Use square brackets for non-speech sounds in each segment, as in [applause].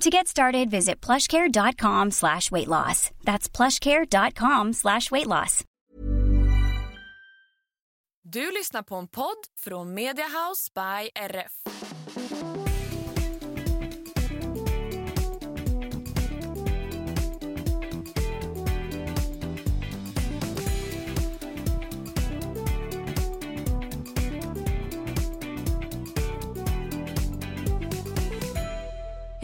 To get started, visit plushcare.com slash weight loss. That's plushcare.com slash weight loss. Du lyssnar på en podd från Media House by RF.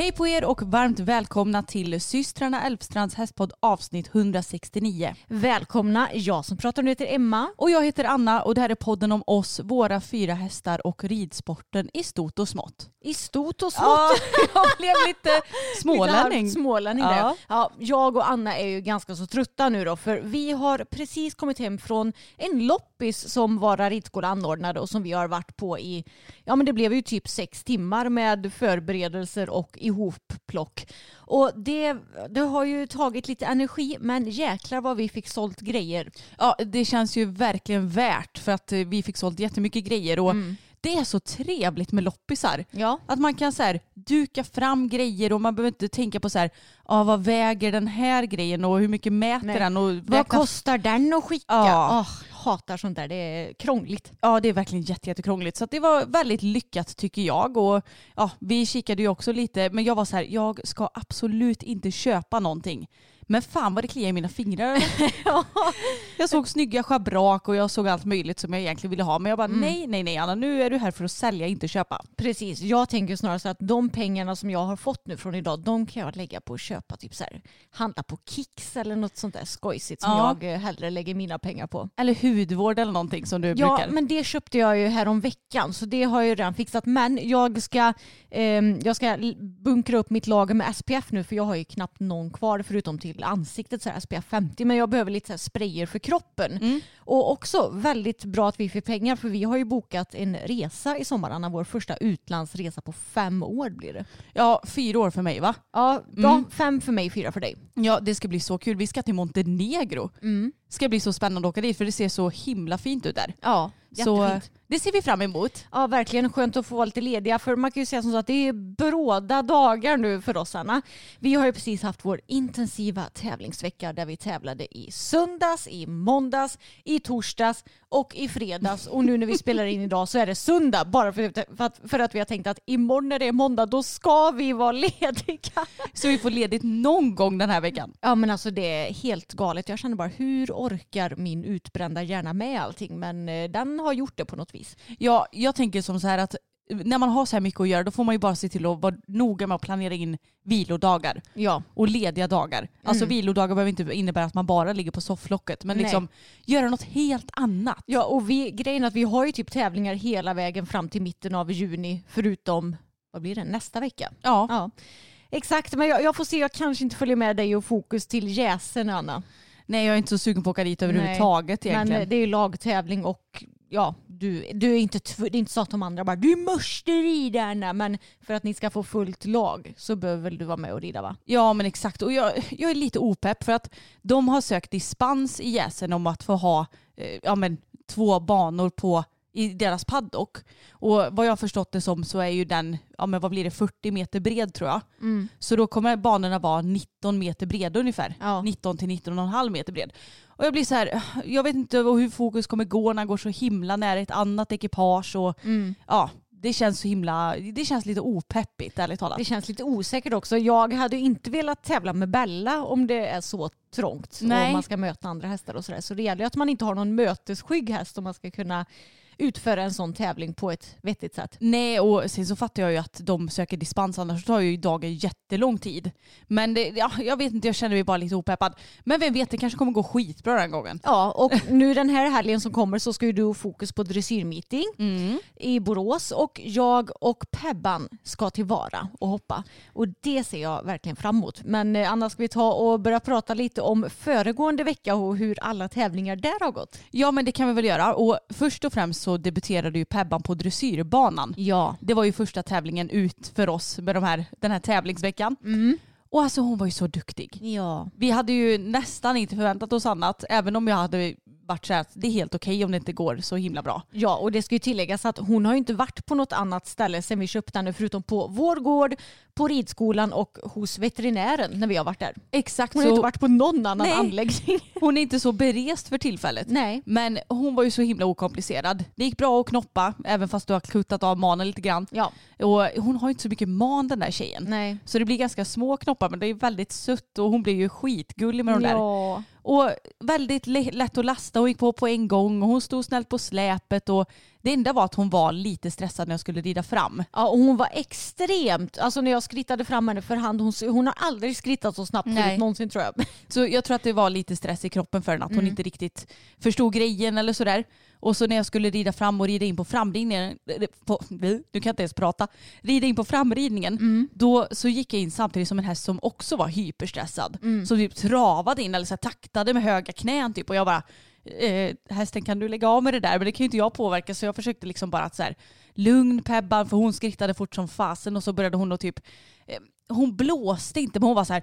Hej på er och varmt välkomna till systrarna Elfstrands hästpodd avsnitt 169. Välkomna, jag som pratar nu heter Emma. Och jag heter Anna och det här är podden om oss, våra fyra hästar och ridsporten i stort och smått. I stort och smått. Ja, [laughs] jag blev lite [laughs] smålänning. Lite smålänning Ja. ja. ja, Jag och Anna är ju ganska så trötta nu då för vi har precis kommit hem från en loppis som våra ridskola anordnade och som vi har varit på i, ja men det blev ju typ sex timmar med förberedelser och ihopplock. Och det, det har ju tagit lite energi men jäklar vad vi fick sålt grejer. Ja, det känns ju verkligen värt för att eh, vi fick sålt jättemycket grejer och det är så trevligt med loppisar. Ja. Att man kan så här, duka fram grejer och man behöver inte tänka på så här, ah, vad väger den här grejen och hur mycket mäter Nej. den och Vad kostar den att skicka? Ja. Åh, hatar sånt där, det är krångligt. Ja det är verkligen jätte, jättekrångligt. Så det var väldigt lyckat tycker jag. Och, ja, vi kikade ju också lite men jag var så här, jag ska absolut inte köpa någonting. Men fan vad det kliar i mina fingrar. [laughs] jag såg snygga schabrak och jag såg allt möjligt som jag egentligen ville ha. Men jag bara nej, nej, nej Anna nu är du här för att sälja, inte köpa. Precis, jag tänker snarare så att de pengarna som jag har fått nu från idag, de kan jag lägga på att köpa typ så här, handla på Kicks eller något sånt där skojsigt som Ja. jag eh, hellre lägger mina pengar på. Eller hudvård eller någonting som du Ja, brukar. men det köpte jag ju här om veckan så det har jag ju redan fixat. Men jag ska, ehm, jag ska bunkra upp mitt lager med SPF nu för jag har ju knappt någon kvar förutom till ansiktet så här SPF 50 men jag behöver lite så här sprayer för kroppen. Mm. Och också väldigt bra att vi fick pengar för vi har ju bokat en resa i sommar, Anna, vår första utlandsresa på fem år blir det. Ja, fyra år för mig va? Ja, ja fem för mig, fyra för dig. Ja, det ska bli så kul. Vi ska till Montenegro. Mm. ska bli så spännande att åka dit för det ser så himla fint ut där. Ja, Så jättefint det ser vi fram emot. Ja, verkligen skönt att få vara lite lediga. För man kan ju säga som så att det är bråda dagar nu för oss, Anna. Vi har ju precis haft vår intensiva tävlingsvecka där vi tävlade i söndags, i måndags, i torsdags och i fredags. Och nu när vi spelar in idag så är det söndag. Bara för, att, för att vi har tänkt att imorgon när det är måndag då ska vi vara [laughs] lediga. Så vi får ledigt någon gång den här veckan. Ja men alltså det är helt galet. Jag känner bara hur orkar min utbrända hjärna med allting? Men eh, den har gjort det på något vis. Ja, jag tänker som så här att när man har så här mycket att göra då får man ju bara se till att vara noga med att planera in vilodagar Ja. och lediga dagar. Alltså vilodagar behöver inte innebära att man bara ligger på sofflocket men Nej. liksom göra något helt annat. Ja och vi, grejen är att vi har ju typ tävlingar hela vägen fram till mitten av juni förutom, vad blir det, nästa vecka? Ja. Ja. Exakt, men jag, jag får se, jag kanske inte följer med dig och fokus till jäsen Anna. Nej jag är inte så sugen på att åka dit överhuvudtaget Men egentligen. eh, det är ju lagtävling och ja, du, du är inte, det är inte så att de andra bara du måste rida henne men för att ni ska få fullt lag så behöver väl du vara med och rida va? Ja men exakt och jag, jag är lite opepp för att de har sökt dispens i Jäsen om att få ha eh, ja, men, två banor på i deras paddock. Och vad jag har förstått det som så är ju den, ja men vad blir det, 40 meter bred tror jag. Så då kommer banorna vara 19 meter breda ungefär. Ja. 19 till 19,5 meter bred. Och jag blir så här, jag vet inte hur fokus kommer gå när han går så himla nära ett annat ekipage och ja, det känns så himla, det känns lite opeppigt ärligt talat. Det känns lite osäkert också. Jag hade inte velat tävla med Bella om det är så trångt Nej. och man ska möta andra hästar och sådär. Så det gäller ju att man inte har någon mötesskygg häst om man ska kunna utföra en sån tävling på ett vettigt sätt. Nej och sen så fattar jag ju att de söker dispens annars tar ju dagen jättelång tid. Men det, ja, jag vet inte, jag känner mig bara lite opeppad. Men vem vet, det kanske kommer gå skitbra den gången. Ja, och nu den här helgen som kommer så ska ju du ha fokus på dressyrmeeting i Borås och jag och Pebban ska till Vara och hoppa. Och det ser jag verkligen fram emot. Men eh, annars ska vi ta och börja prata lite om föregående vecka och hur alla tävlingar där har gått. Ja men det kan vi väl göra. Och först och främst så debuterade ju Pebban på dressyrbanan. Ja. Det var ju första tävlingen ut för oss med de här, den här tävlingsveckan. Och alltså hon var ju så duktig. Ja. Vi hade ju nästan inte förväntat oss annat, även om jag hade varit så här att det är helt okej om det inte går så himla bra. Ja, och det ska ju tilläggas att hon har ju inte varit på något annat ställe sen vi köpte henne förutom på vår gård, på ridskolan och hos veterinären när vi har varit där. Exakt Hon har så. inte varit på någon annan Nej. anläggning. [laughs] Hon är inte så berest för tillfället. Nej. Men hon var ju så himla okomplicerad. Det gick bra att knoppa, även fast du har kuttat av manen lite grann. Ja. Och hon har ju inte så mycket man den där tjejen. Nej. Så det blir ganska små knoppar men det är väldigt sött och hon blir ju skitgullig med de där. Ja. Och väldigt lätt att lasta. Hon gick på på en gång och hon stod snällt på släpet. Och det enda var att hon var lite stressad när jag skulle rida fram. Ja, och hon var extremt, alltså när jag skrittade fram henne för hand, hon, hon har aldrig skrittat så snabbt förut någonsin tror jag. [laughs] Så jag tror att det var lite stress i kroppen för henne. Att hon inte riktigt förstod grejen eller sådär. Och så när jag skulle rida fram och rida in på framridningen, eh, på, nu kan jag inte ens prata, rida in på framridningen, då så gick jag in samtidigt som en häst som också var hyperstressad. Som typ travade in eller så här, taktade med höga knän typ och jag bara eh, hästen kan du lägga av med det där men det kan ju inte jag påverka så jag försökte liksom bara att så här, lugn Pebban för hon skrittade fort som fasen och så började hon att typ eh, hon blåste inte men hon var så här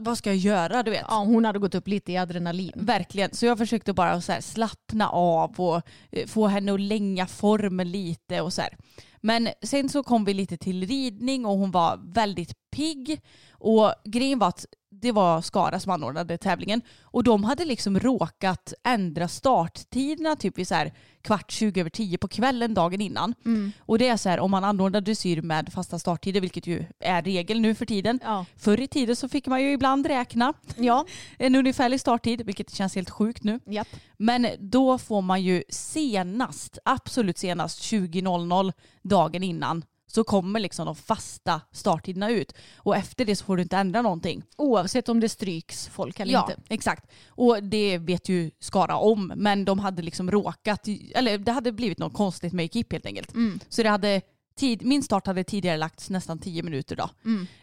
vad ska jag göra du vet. Ja, hon hade gått upp lite i adrenalin. Verkligen. Så jag försökte bara så här slappna av och eh, få henne att länga formen lite och så här. Men sen så kom vi lite till ridning och hon var väldigt pigg. Och grejen var att det var Skara som anordnade tävlingen och de hade liksom råkat ändra starttiderna typ vid så här kvart 20 över 10 på kvällen dagen innan. Och det är så här om man anordnar dressyr med fasta starttider vilket ju är regel nu för tiden. Ja. Förr i tiden så fick man ju ibland räkna Ja. [laughs] en ungefärlig starttid, vilket känns helt sjukt nu. Japp. Men då får man ju senast, absolut senast 20.00 dagen innan så kommer liksom de fasta starttiderna ut. Och efter det så får du inte ändra någonting. Oavsett om det stryks folk eller ja, inte. exakt. Och det vet ju Skara om. Men de hade liksom råkat, eller det hade blivit något konstigt med ekipp helt enkelt. Så det hade, tid, min start hade tidigare lagts nästan 10 minuter då.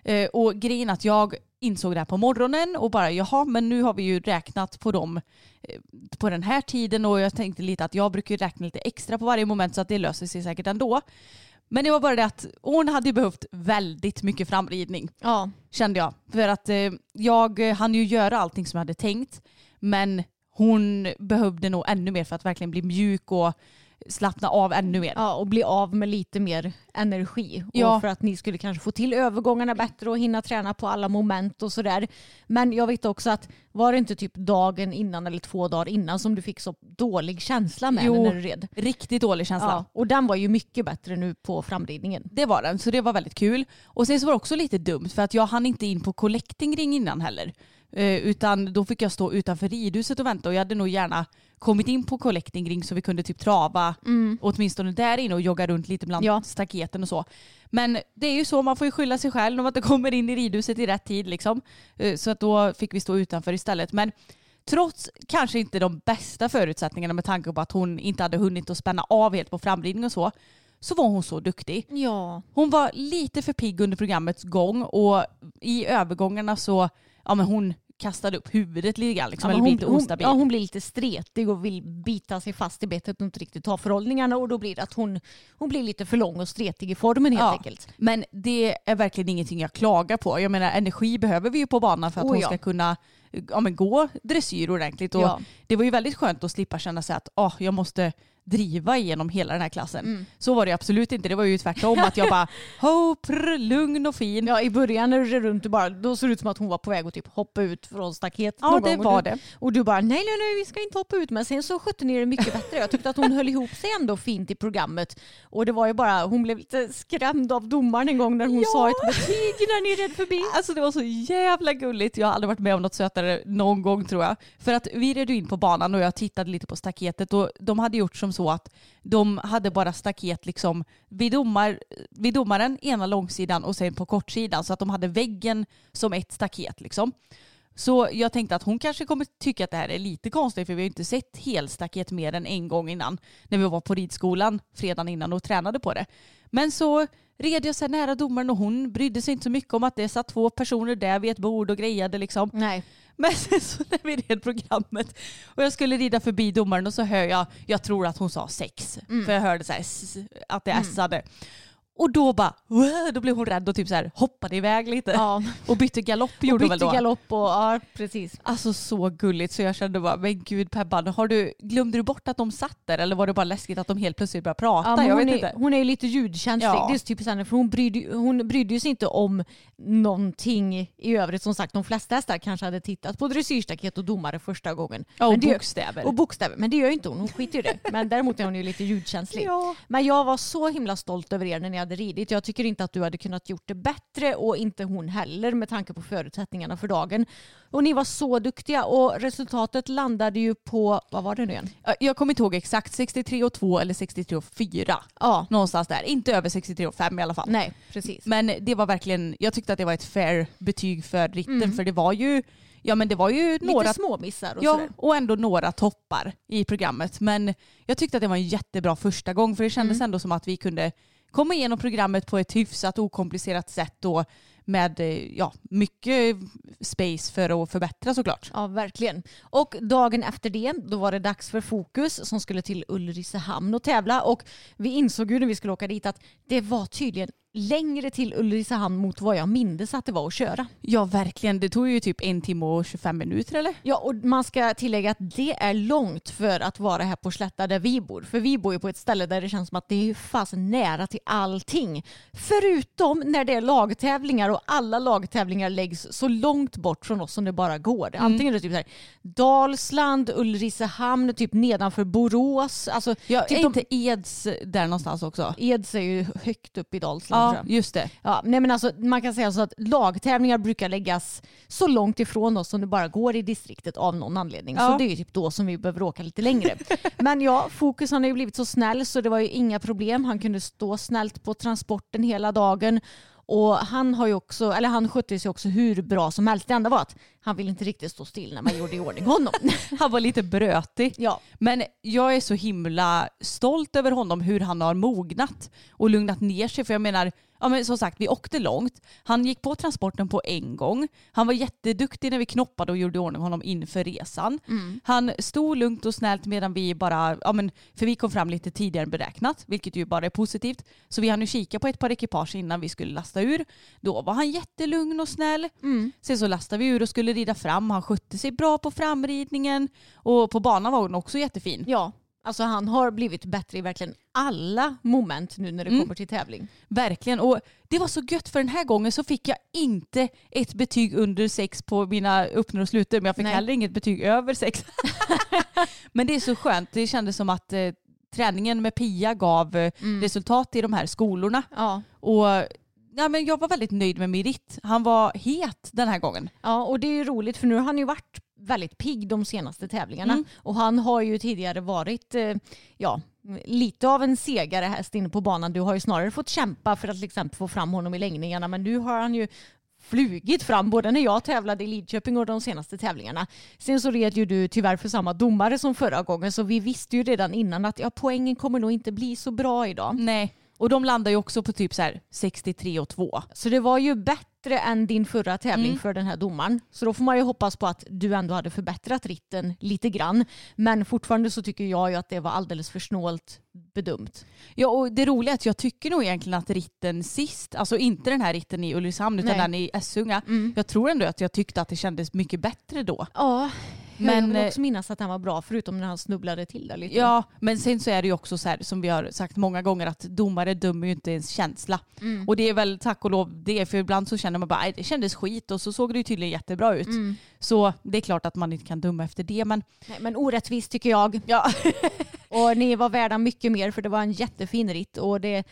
Eh, och grejen att jag insåg det här på morgonen och bara jaha men nu har vi ju räknat på dem eh, på den här tiden och jag tänkte lite att jag brukar räkna lite extra på varje moment så att det löser sig säkert ändå. Men det var bara det att hon hade behövt väldigt mycket framridning Ja. kände jag. För att eh, jag hann ju göra allting som jag hade tänkt men hon behövde nog ännu mer för att verkligen bli mjuk och slappna av ännu mer. ja, och bli av med lite mer energi. Ja. Och för att ni skulle kanske få till övergångarna bättre och hinna träna på alla moment och sådär. Men jag vet också att var det inte typ dagen innan eller två dagar innan som du fick så dålig känsla med Jo. när du red? Riktigt dålig känsla. Ja, och den var ju mycket bättre nu på framridningen. Det var den, så det var väldigt kul. Och sen så var det också lite dumt för att jag hann inte in på collecting ring innan heller. Eh, utan då fick jag stå utanför ridhuset och vänta och jag hade nog gärna kommit in på collecting ring så vi kunde typ trava åtminstone där inne och jogga runt lite bland Ja. staketen och så. Men det är ju så, man får ju skylla sig själv om man inte kommer in i ridhuset i rätt tid liksom. Eh, Så att då fick vi stå utanför istället. Men trots kanske inte de bästa förutsättningarna med tanke på att hon inte hade hunnit att spänna av helt på framridning och så, så var hon så duktig. Ja. Hon var lite för pigg under programmets gång och i övergångarna så, ja men hon kastade upp huvudet lite grann liksom, Ja, eller hon, lite hon, ostabil. ja, hon blir lite stretig och vill bita sig fast i bettet och inte riktigt ta förhållningarna och då blir det att hon, hon blir lite för lång och stretig i formen helt Ja. enkelt. Men det är verkligen ingenting jag klagar på. Jag menar energi behöver vi ju på banan för att Oh, hon ja. ska kunna ja, men gå dressyr ordentligt. Och Ja. Det var ju väldigt skönt att slippa känna sig att oh, jag måste driva igenom hela den här klassen. Mm. Så var det absolut inte. Det var ju tvärtom. att jag bara, [laughs] ho, prr, lugn och fin. Ja, i början när du red runt, du bara, då såg det ut som att hon var på väg att typ hoppa ut från staket. Ja, det gång. och var du, det. Och du bara, nej, nej, nej, vi ska inte hoppa ut. Men sen så skötte ni det mycket bättre. Jag tyckte att hon höll ihop sig ändå fint i programmet. Och det var ju bara, hon blev lite skrämd av domaren en gång när hon Ja. sa ett betyg när ni red förbi. Alltså det var så jävla gulligt. Jag har aldrig varit med om något sötare någon gång tror jag. För att vi red in på banan och jag tittade lite på staketet och de hade gjort som så att de hade bara staket liksom vid, domar, vid domaren ena långsidan och sen på kortsidan så att de hade väggen som ett staket liksom. Så jag tänkte att hon kanske kommer tycka att det här är lite konstigt för vi har ju inte sett helstaket mer än en gång innan när vi var på ridskolan fredagen innan och tränade på det. Men så red jag så här nära domaren och hon brydde sig inte så mycket om att det satt två personer där vid ett bord och grejade liksom. Nej. Men sen så när vi red programmet och jag skulle rida förbi domaren och så hör jag, jag tror att hon sa sex, för jag hörde så här, att det essade. Och då bara, "Wow", då blev hon rädd och typ så här hoppade iväg lite. Ja. [laughs] Och bytte galopp Och gjorde hon väl bytte då. galopp och ja, precis. Alltså så gulligt så jag kände bara, men gud Pebban, har du, glömde du bort att de satt där eller var det bara läskigt att de helt plötsligt började prata? Ja, jag vet är, inte. hon är ju lite ljudkänslig. Ja. Det är typiskt henne för hon brydde, hon brydde sig inte om någonting i övrigt. Som sagt, de flesta hästar kanske hade tittat på dressyrstaket och domare första gången. Ja, och Men det- bokstäver. Och bokstäver. Men det gör ju inte hon. Hon skiter ju i det. Men däremot är hon ju lite ljudkänslig. [laughs] Ja. Men jag var så himla stolt över er när ni hade ridit. Jag tycker inte att du hade kunnat gjort det bättre och inte hon heller med tanke på förutsättningarna för dagen. Och ni var så duktiga och resultatet landade ju på, vad var det nu igen? Ja, Jag kommer inte ihåg exakt, 63 och 2 eller 63 och 4. Ja, Någonstans där, inte över 63 och 5 i alla fall. nej precis. Men det var verkligen, jag tyckte att det var ett fair betyg för ritten Mm. för det var ju, ja men det var ju några Lite småmissar och Ja, sådär. och ändå några toppar i programmet. Men jag tyckte att det var en jättebra första gång för det kändes Mm. ändå som att vi kunde komma igenom programmet på ett hyfsat okomplicerat sätt då med eh, ja, mycket space för att förbättra såklart. Ja, verkligen. Och dagen efter det, då var det dags för Fokus som skulle till Ulricehamn och tävla. Och vi insåg ju när vi skulle åka dit att det var tydligen längre till Ulricehamn mot vad jag mindes att det var att köra. Ja verkligen, det tog ju typ en timme och 25 minuter eller? Ja, och man ska tillägga att det är långt för att vara här på Slätta där vi bor. För vi bor ju på ett ställe där det känns som att det är fasen nära till allting. Förutom när det är lagtävlingar och alla lagtävlingar läggs så långt bort från oss som det bara går. Antingen är det typ så här, Dalsland, Ulricehamn, typ nedanför Borås. Alltså, Ja, typ är de- inte Eds där någonstans också? Eds är ju högt upp i Dalsland. tror Ja, just det. Ja, nej men alltså, man kan säga så att lagtävlingar brukar läggas så långt ifrån oss som det bara går i distriktet av någon anledning. Ja. Så det är ju typ då som vi behöver åka lite längre. [laughs] men ja, Fokus han har ju blivit så snäll så det var ju inga problem. Han kunde stå snällt på transporten hela dagen. Och han har också, eller han skötte sig också hur bra som helst. Det enda var att han ville inte riktigt stå still när man gjorde i ordning honom. [laughs] Han var lite brötig. ja, Men jag är så himla stolt över honom hur han har mognat och lugnat ner sig. För jag menar, ja men som sagt vi åkte långt. Han gick på transporten på en gång. Han var jätteduktig när vi knoppade och gjorde i ordning honom inför resan. Han stod lugnt och snällt medan vi bara, ja men för vi kom fram lite tidigare än beräknat, vilket ju bara är positivt. Så vi hann ju kika på ett par ekipage innan vi skulle lasta ur. Då var han jättelugn och snäll. Sen så lastade vi ur och skulle rida fram. Han skötte sig bra på framridningen och på banan var hon också jättefin. ja. Alltså han har blivit bättre i verkligen alla moment nu när det kommer till tävling. Verkligen. Och det var så gött för den här gången så fick jag inte ett betyg under sex på mina öppnor och sluter. Men jag fick Nej. heller inget betyg över sex. [laughs] men det är så skönt. Det kändes som att eh, träningen med Pia gav eh, resultat i de här skolorna. Ja. Och ja, men jag var väldigt nöjd med min ritt. Han var het den här gången. Ja, och det är ju roligt för nu har han ju varit väldigt pigg de senaste tävlingarna. Mm. Och han har ju tidigare varit eh, ja, lite av en segare häst inne på banan. Du har ju snarare fått kämpa för att till exempel få fram honom i längningarna men nu har han ju flugit fram både när jag tävlade i Lidköping och de senaste tävlingarna. Sen så red ju du tyvärr för samma domare som förra gången så vi visste ju redan innan att ja, poängen kommer nog inte bli så bra idag. Nej. Och de landar ju också på typ så här 63 och 2. Så det var ju bättre än din förra tävling Mm. för den här domaren. Så då får man ju hoppas på att du ändå hade förbättrat ritten lite grann. Men fortfarande så tycker jag ju att det var alldeles för snålt bedömt. Ja och det roliga är att jag tycker nog egentligen att ritten sist, alltså inte den här ritten i Ulricehamn utan Nej. den i Essunga, jag tror ändå att jag tyckte att det kändes mycket bättre då. Ja, Men, jag vill eh, också minnas att han var bra förutom när han snubblade till där lite. Ja, men sen så är det ju också så här som vi har sagt många gånger att domare dömer ju inte ens känsla. Mm. Och det är väl tack och lov det, för ibland så känner man bara det kändes skit och så såg det ju tydligen jättebra ut. Mm. Så det är klart att man inte kan döma efter det, men Nej, men orättvist tycker jag. ja. [laughs] Och ni var värda mycket mer för det var en jättefin ritt och det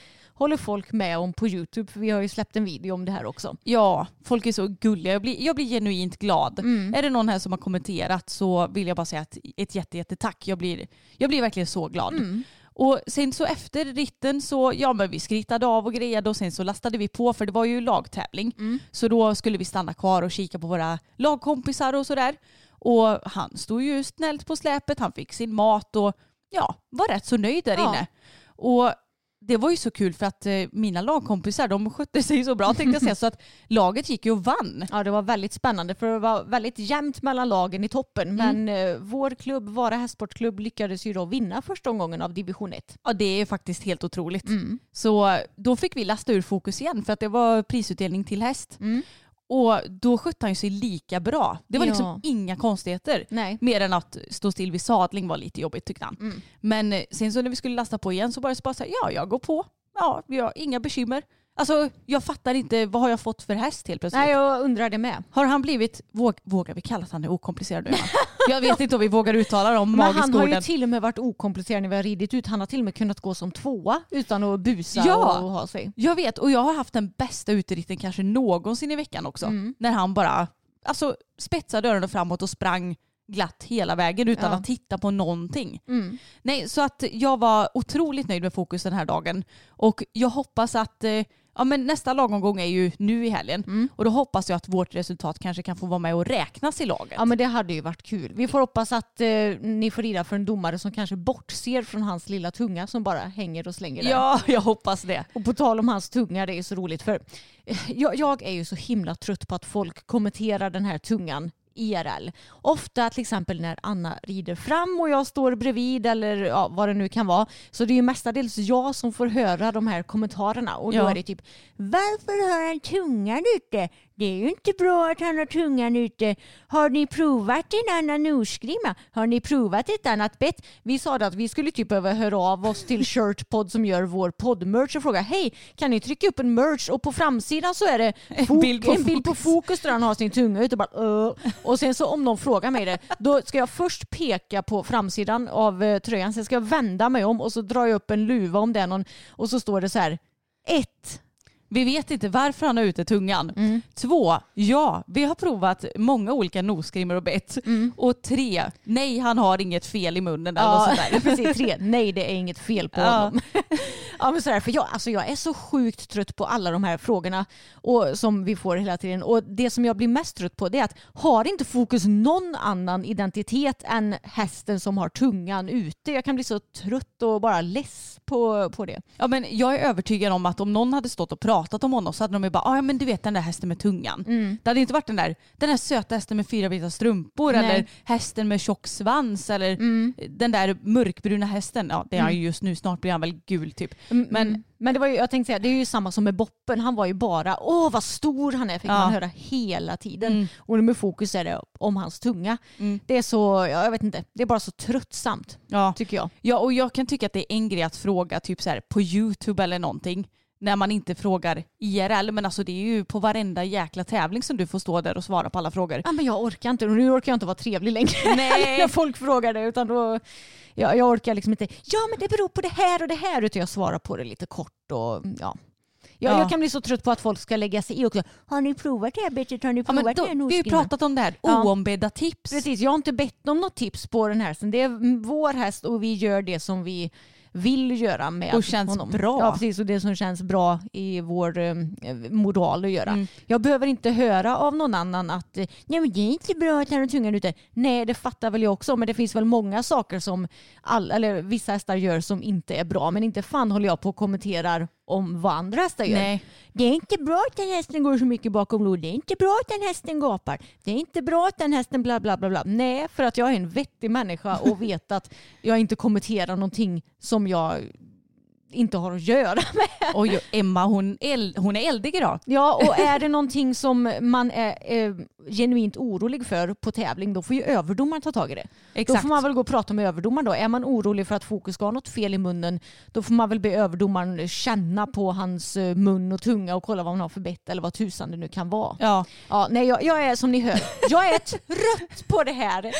håller folk med om på Youtube för vi har ju släppt en video om det här också. ja, folk är så gulliga. Jag blir, jag blir genuint glad. Mm. Är det någon här som har kommenterat så vill jag bara säga ett, ett jätte, jätte tack. Jag blir, jag blir verkligen så glad. Mm. Och sen så efter ritten så, ja men vi skrittade av och grejade och sen så lastade vi på för det var ju lagtävling. Mm. Så då skulle vi stanna kvar och kika på våra lagkompisar och sådär. Och han stod ju snällt på släpet, han fick sin mat och ja, var rätt så nöjd där Ja. inne. Och det var ju så kul för att eh, mina lagkompisar de skötte sig så bra tänkte jag säga så att laget gick ju och vann. Ja det var väldigt spännande för det var väldigt jämnt mellan lagen i toppen men eh, vår klubb, Vara Hästsportklubb, lyckades ju då vinna första omgången av division 1. Ja det är faktiskt helt otroligt. Mm. Så då fick vi lasta ur fokus igen för att det var prisutdelning till häst. Mm. Och då skötte han ju sig lika bra. Det var liksom Ja. inga konstigheter. Nej. Mer än att stå still vid sadling var lite jobbigt tyckte han. Mm. Men eh, sen så när vi skulle lasta på igen så bara så bara så här, ja jag går på. Ja, vi har inga bekymmer. Alltså jag fattar inte, vad har jag fått för häst helt plötsligt? Nej jag undrar det med. Har han blivit, våg, vågar vi kalla att han är okomplicerad nu? jag vet inte om vi vågar uttala de Men magiska han har ju orden. till och med varit okomplicerad när vi har ridit ut. Han har till och med kunnat gå som tvåa utan att busa Ja. och ha sig. Jag vet och jag har haft den bästa uteritten kanske någonsin i veckan också. Mm. När han bara alltså, spetsade öronen framåt och sprang glatt hela vägen utan Ja. att titta på någonting. Mm. Nej, så att jag var otroligt nöjd med fokus den här dagen. Och jag hoppas att eh, ja, men nästa lagomgång är ju nu i helgen. Mm. Och då hoppas jag att vårt resultat kanske kan få vara med och räknas i laget. Ja men det hade ju varit kul. Vi får hoppas att eh, ni får rida för en domare som kanske bortser från hans lilla tunga som bara hänger och slänger där. ja, [laughs] jag hoppas det. Och på tal om hans tunga, det är så roligt för eh, jag, jag är ju så himla trött på att folk kommenterar den här tungan IRL. Ofta till exempel när Anna rider fram och jag står bredvid eller ja, vad det nu kan vara. Så det är ju mestadels jag som får höra de här kommentarerna och då Ja. är det typ Varför har han tungan ute? Det är ju inte bra att han har tungan ute. Har ni provat en annan norsgrimma? Har ni provat ett annat bett? Vi sa att vi skulle typ behöva höra av oss till Shirtpod som gör vår poddmerch och fråga hej, kan ni trycka upp en merch? Och på framsidan så är det fok- bild på en bild på fokus. där han har sin tunga ute. och Bara, "Öh." och sen så om någon frågar mig det, då ska jag först peka på framsidan av eh, tröjan, sen ska jag vända mig om och så drar jag upp en luva om det är någon och så står det så här ett. Vi vet inte varför han har ute tungan. Mm. Två, ja, vi har provat många olika nosgrimmor och bett. Och tre, nej han har inget fel i munnen eller något Ja, sånt där. [laughs] precis. Tre. Nej, det är inget fel på Ja. honom. [laughs] ja, men sådär, för jag, alltså jag är så sjukt trött på alla de här frågorna och, som vi får hela tiden. Och det som jag blir mest trött på det är att har inte fokus någon annan identitet än hästen som har tungan ute? Jag kan bli så trött och bara less på, på det. Ja, men jag är övertygad om att om någon hade stått och pratat om honom så hade de ju bara, ah, ja men du vet den där hästen med tungan. Det hade inte varit den där, den där söta hästen med fyra vita strumpor Nej. eller hästen med tjock svans eller den där mörkbruna hästen. Ja det är han ju just nu, snart blir han väl gul typ. Men, Men men det var ju, jag tänkte säga, det är ju samma som med Boppen. Han var ju bara, åh vad stor han är, fick Ja. man höra hela tiden. Mm. Och nu med fokus är det om hans tunga. Mm. Det är så, ja, jag vet inte, det är bara så tröttsamt ja. tycker jag. ja, och jag kan tycka att det är en grej att fråga typ så här på YouTube eller någonting. När man inte frågar IRL, men alltså det är ju på varenda jäkla tävling som du får stå där och svara på alla frågor. Ja, men jag orkar inte, nu orkar jag inte vara trevlig längre [laughs] Nej. när folk frågar det. Utan då, jag, jag orkar liksom inte, ja men det beror på det här och det här, utan jag svarar på det lite kort och ja. Jag, Ja. jag kan bli så trött på att folk ska lägga sig i också. Har ni provat det här bettet? Har ni Ja, provat men då, det här vi har ju pratat om det här, Ja. oombedda tips. Precis, jag har inte bett om något tips på den här hästen. Det är vår häst och vi gör det som vi vill göra med Och känns honom. bra. Ja, precis. Och det som känns bra i vår eh, moral att göra. Mm. Jag behöver inte höra av någon annan att eh, Nej, men det är inte bra att han har tungan ute. Nej, det fattar väl jag också. Men det finns väl många saker som all, eller vissa hästar gör som inte är bra. Men inte fan håller jag på och kommenterar om vad andra hästar gör. Nej. Det är inte bra att den hästen går så mycket bakom lod. Det är inte bra att den hästen gapar. Det är inte bra att den hästen bla bla bla bla. Nej, för att jag är en vettig människa och [laughs] vet att jag inte kommenterar någonting som jag inte har att göra med. Oj, Emma hon, el, hon är eldig idag. Ja, och är det någonting som man är, eh, genuint orolig för på tävling, då får ju överdomaren ta tag i det. Då Exakt. får man väl gå och prata med överdomaren då. Är man orolig för att Fokus ska ha något fel i munnen, då får man väl be överdomaren känna på hans eh, mun och tunga och kolla vad han har för bett eller vad tusan det nu kan vara. Ja. Ja, nej, jag, jag är som ni hör, jag är trött på det här.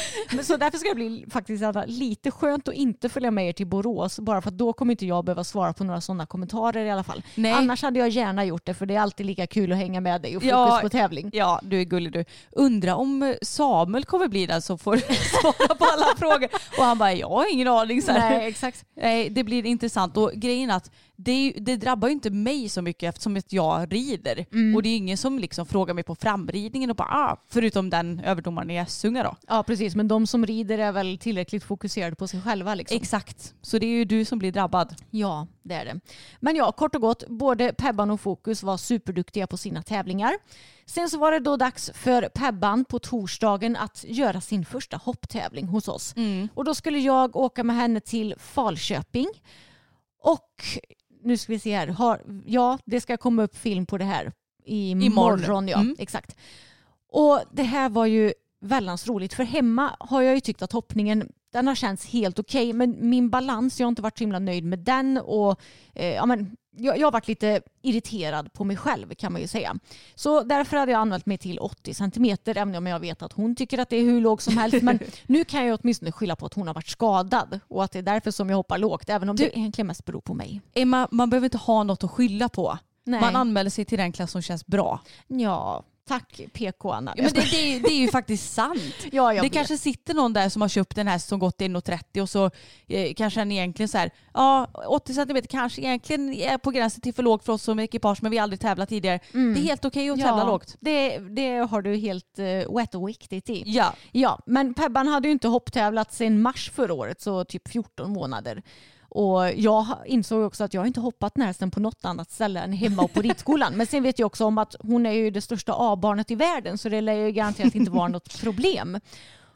Så därför ska det bli faktiskt lite skönt att inte följa med er till Borås, bara för att då kommer inte jag behöva svara på några sådana kommentarer i alla fall. Nej. Annars hade jag gärna gjort det, för det är alltid lika kul att hänga med dig och fokus Ja. på tävling. Ja, du är gullig du. Undra om eh, Samuel kommer bli den som får [laughs] svara på alla frågor. Och han bara, jag har ingen aning. Så här. Nej, exakt. Nej, det blir intressant. Och grejen att det, det drabbar ju inte mig så mycket eftersom att jag rider. Mm. Och det är ingen som liksom frågar mig på framridningen och bara ah, förutom den överdomaren i Essunga då. Ja, precis. Men de som rider är väl tillräckligt fokuserade på sig själva. Liksom. Exakt. Så det är ju du som blir drabbad. Ja, det är det. Men ja, kort och gott, både Pebban och Fokus var superduktiga på sina tävlingar. Sen så var det då dags för Pebban på torsdagen att göra sin första hopptävling hos oss. Och då skulle jag åka med henne till Falköping. Och nu ska vi se här, har, ja det ska komma upp film på det här Imorgon. imorgon. Ja, Mm. exakt. Och det här var ju väldans roligt för hemma har jag ju tyckt att hoppningen den har känts helt okej men min balans, jag har inte varit så himla nöjd med den och eh, ja, men, jag, jag har varit lite irriterad på mig själv kan man ju säga. Så därför hade jag anmält mig till 80 centimeter även om jag vet att hon tycker att det är hur lågt som helst men nu kan jag åtminstone skylla på att hon har varit skadad och att det är därför som jag hoppar lågt även om Du- det egentligen mest beror på mig. Emma, man behöver inte ha något att skylla på. Nej. Man anmäler sig till den klass som känns bra. Ja, tack PK Anna. Ja, men det, det, är, det är ju faktiskt sant. [laughs] ja, det vet. kanske sitter någon där som har köpt en häst som gått 1,30 och så eh, kanske han egentligen så här, ja 80 cm kanske egentligen är på gränsen till för lågt för oss som ekipage men vi har aldrig tävlat tidigare. Det är helt okej att tävla lågt. Det, det har du helt uh, wet och riktigt i. Ja, Ja, men Pebban hade ju inte hopptävlat sedan mars förra året, så typ 14 månader. Och jag insåg också att jag inte hoppat den hästen på något annat ställe än hemma och på ridskolan. Men sen vet jag också om att hon är ju det största A-barnet i världen så det lär ju garanterat inte vara något problem.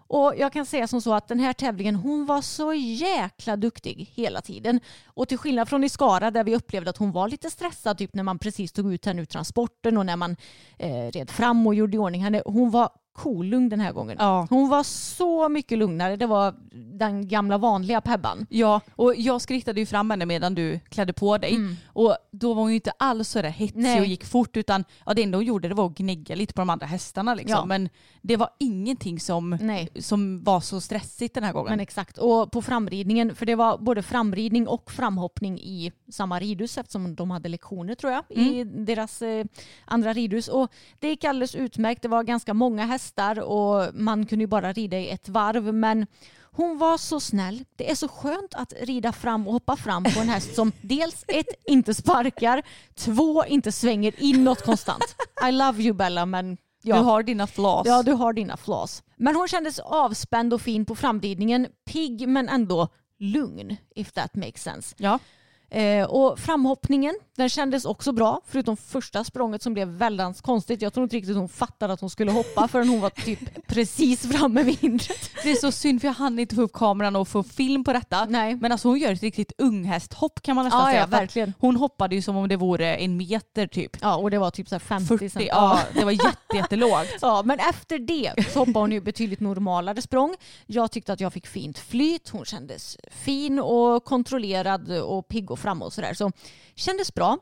Och jag kan säga som så att den här tävlingen, hon var så jäkla duktig hela tiden. Och till skillnad från i Skara där vi upplevde att hon var lite stressad typ när man precis tog ut henne ur transporten och när man eh, red fram och gjorde i ordning henne. Hon var kolugn den här gången. Ja. Hon var så mycket lugnare. Det var den gamla vanliga Pebban. ja, och jag skrittade ju fram henne medan du klädde på dig. Och då var hon ju inte alls så där hetsig Nej. och gick fort utan ja, det enda hon gjorde det var att gnägga lite på de andra hästarna. Liksom. Ja. Men det var ingenting som, Nej. som var så stressigt den här gången. Men exakt. Och på framridningen, för det var både framridning och framhoppning i samma ridhus eftersom de hade lektioner tror jag i deras eh, andra ridhus. Och det gick alldeles utmärkt. Det var ganska många hästar och man kunde ju bara rida i ett varv. Men hon var så snäll. Det är så skönt att rida fram och hoppa fram på en häst som dels ett, inte sparkar, två, inte svänger inåt konstant. I love you Bella men ja. Du har dina flas. Ja, du har dina flas. Men hon kändes avspänd och fin på framridningen. Pigg men ändå lugn, if that makes sense. ja. Eh, och framhoppningen, den kändes också bra. Förutom första språnget som blev väldigt konstigt. Jag tror inte riktigt hon fattade att hon skulle hoppa förrän hon var typ [laughs] precis framme vid hindret. Det är så synd för jag hann inte få upp kameran och få film på detta. Nej. Men alltså hon gör ett riktigt unghästhopp kan man nästan Ja, säga. ja, verkligen. Hon hoppade ju som om det vore en meter typ. Ja, och det var typ så här 50 40, cent. ja det var jätte, jättelågt. [laughs] Ja, men efter det så hoppade hon ju betydligt normalare språng. Jag tyckte att jag fick fint flyt. Hon kändes fin och kontrollerad och pigg och framåt och sådär. Så kändes bra.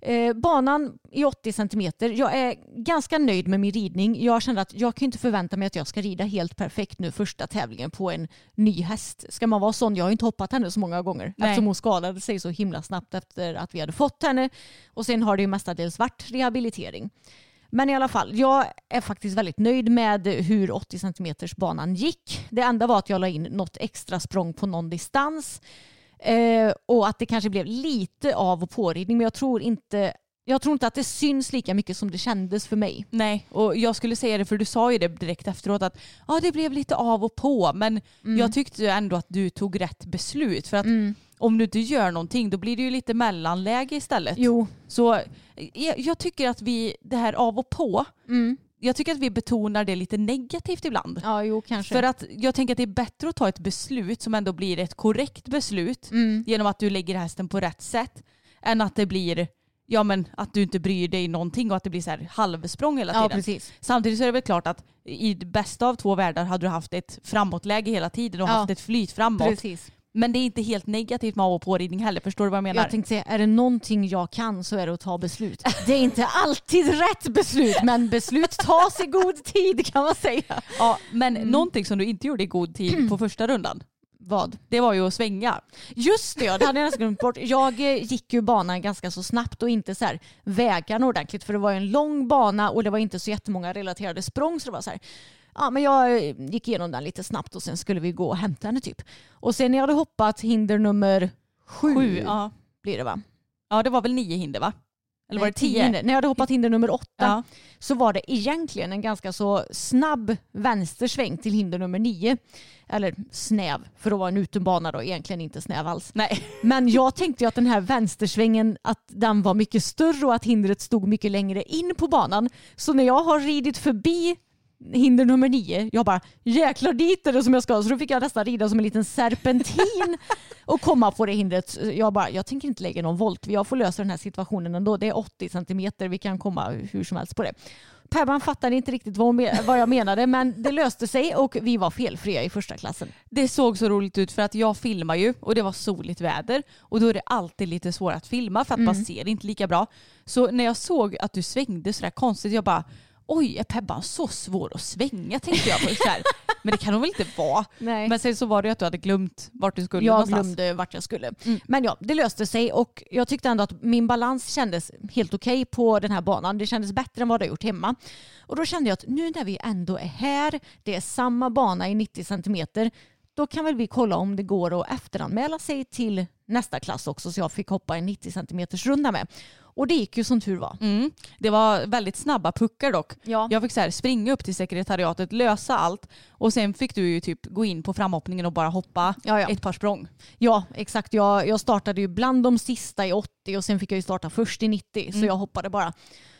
Eh, banan i 80 centimeter. Jag är ganska nöjd med min ridning. Jag kände att jag kan inte förvänta mig att jag ska rida helt perfekt nu första tävlingen på en ny häst. Ska man vara sån? Jag har inte hoppat henne så många gånger Nej. eftersom hon skadade sig så himla snabbt efter att vi hade fått henne. Och sen har det ju mestadels varit rehabilitering. Men i alla fall, jag är faktiskt väldigt nöjd med hur 80 cm banan gick. Det enda var att jag la in något extra språng på någon distans eh, och att det kanske blev lite av och påridning men jag tror inte jag tror inte att det syns lika mycket som det kändes för mig. Nej, och jag skulle säga det för du sa ju det direkt efteråt att ja, det blev lite av och på men Mm. jag tyckte ändå att du tog rätt beslut för att om du inte gör någonting då blir det ju lite mellanläge istället. Jo. Så jag, jag tycker att vi, det här av och på, jag tycker att vi betonar det lite negativt ibland. Ja, jo kanske. För att jag tänker att det är bättre att ta ett beslut som ändå blir ett korrekt beslut Mm. genom att du lägger hästen på rätt sätt än att det blir ja men att du inte bryr dig någonting och att det blir så här halvsprång hela Ja, tiden. precis. Samtidigt så är det väl klart att i det bästa av två världar hade du haft ett framåtläge hela tiden och Ja. haft ett flyt framåt. Precis. Men det är inte helt negativt med av och påridning heller, förstår du vad jag menar? Jag tänkte säga, är det någonting jag kan så är det att ta beslut. Det är inte [laughs] alltid rätt beslut, men beslut tas i god tid kan man säga. Ja, men Mm. någonting som du inte gjorde i god tid på första rundan, Vad? det var ju att svänga. Just det, ja, det hade jag nästan glömt bort. Jag eh, gick ju banan ganska så snabbt och inte så här vägarna ordentligt för det var ju en lång bana och det var inte så jättemånga relaterade språng så det var så här Ja, men jag eh, gick igenom den lite snabbt och sen skulle vi gå och hämta henne typ. Och sen när jag hade hoppat hinder nummer sju, Sju, ja. blir det va? ja, det var väl nio hinder va? Eller var det tio? hinder. När jag hade hoppat hinder nummer åtta Ja. så var det egentligen en ganska så snabb vänstersväng till hinder nummer nio. Eller snäv, för att vara en utenbana då, egentligen inte snäv alls. Nej. Men jag tänkte ju att den här vänstersvängen att den var mycket större och att hindret stod mycket längre in på banan. Så när jag har ridit förbi hinder nummer nio, jag bara jäklar dit är det som jag ska. Så då fick jag nästan rida som en liten serpentin [laughs] och komma på det hindret. Jag bara, jag tänker inte lägga någon volt. Jag får lösa den här situationen ändå. Det är 80 centimeter, vi kan komma hur som helst på det. Pebban fattade inte riktigt vad, vad jag menade men det löste sig och vi var felfria i första klassen. Det såg så roligt ut för att jag filmar ju och det var soligt väder och då är det alltid lite svårt att filma för att man ser inte lika bra. Så när jag såg att du svängde sådär konstigt, jag bara oj är Pebban så svår att svänga tänkte jag först här. Men det kan hon väl inte vara? Nej. Men sen så var det ju att du hade glömt vart du skulle Jag någonstans. glömde vart jag skulle. Men ja, det löste sig och jag tyckte ändå att min balans kändes helt okej på den här banan. Det kändes bättre än vad det gjort hemma. Och då kände jag att nu när vi ändå är här, det är samma bana i 90 centimeter, då kan väl vi kolla om det går att efteranmäla sig till nästa klass också så jag fick hoppa en 90 centimeters runda med. Och det gick ju som tur var. Mm. Det var väldigt snabba puckar dock. Ja. Jag fick så här springa upp till sekretariatet, lösa allt och sen fick du ju typ gå in på framhoppningen och bara hoppa Ja, ja. ett par språng. Ja, exakt. Jag, jag startade ju bland de sista i 80 och sen fick jag ju starta först i 90. Så jag hoppade bara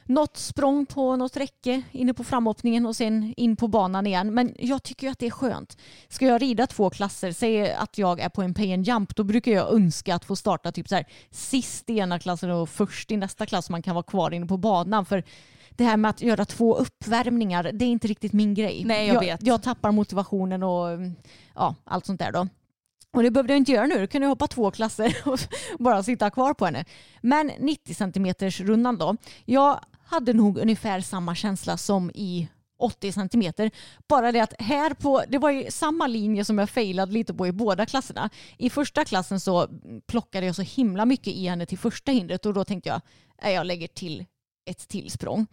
något språng på något räcke inne på framhoppningen och sen in på banan igen. Men jag tycker att det är skönt. Ska jag rida två klasser, säg att jag är på en pay and jump, då brukar jag önska att få starta typ så här sist i ena klassen och först i nästa klass så man kan vara kvar inne på banan. För det här med att göra två uppvärmningar, det är inte riktigt min grej. Nej, jag vet. Jag tappar motivationen och ja, allt sånt där då. Och det behövde jag inte göra nu. Då kunde jag hoppa två klasser [laughs] och bara sitta kvar på henne. Men 90 centimeters rundan då. Jag hade nog ungefär samma känsla som i 80 centimeter. Bara det att här på, det var ju samma linje som jag failade lite på i båda klasserna. I första klassen så plockade jag så himla mycket i henne till första hindret och då tänkte jag, äh, jag lägger till ett till språng.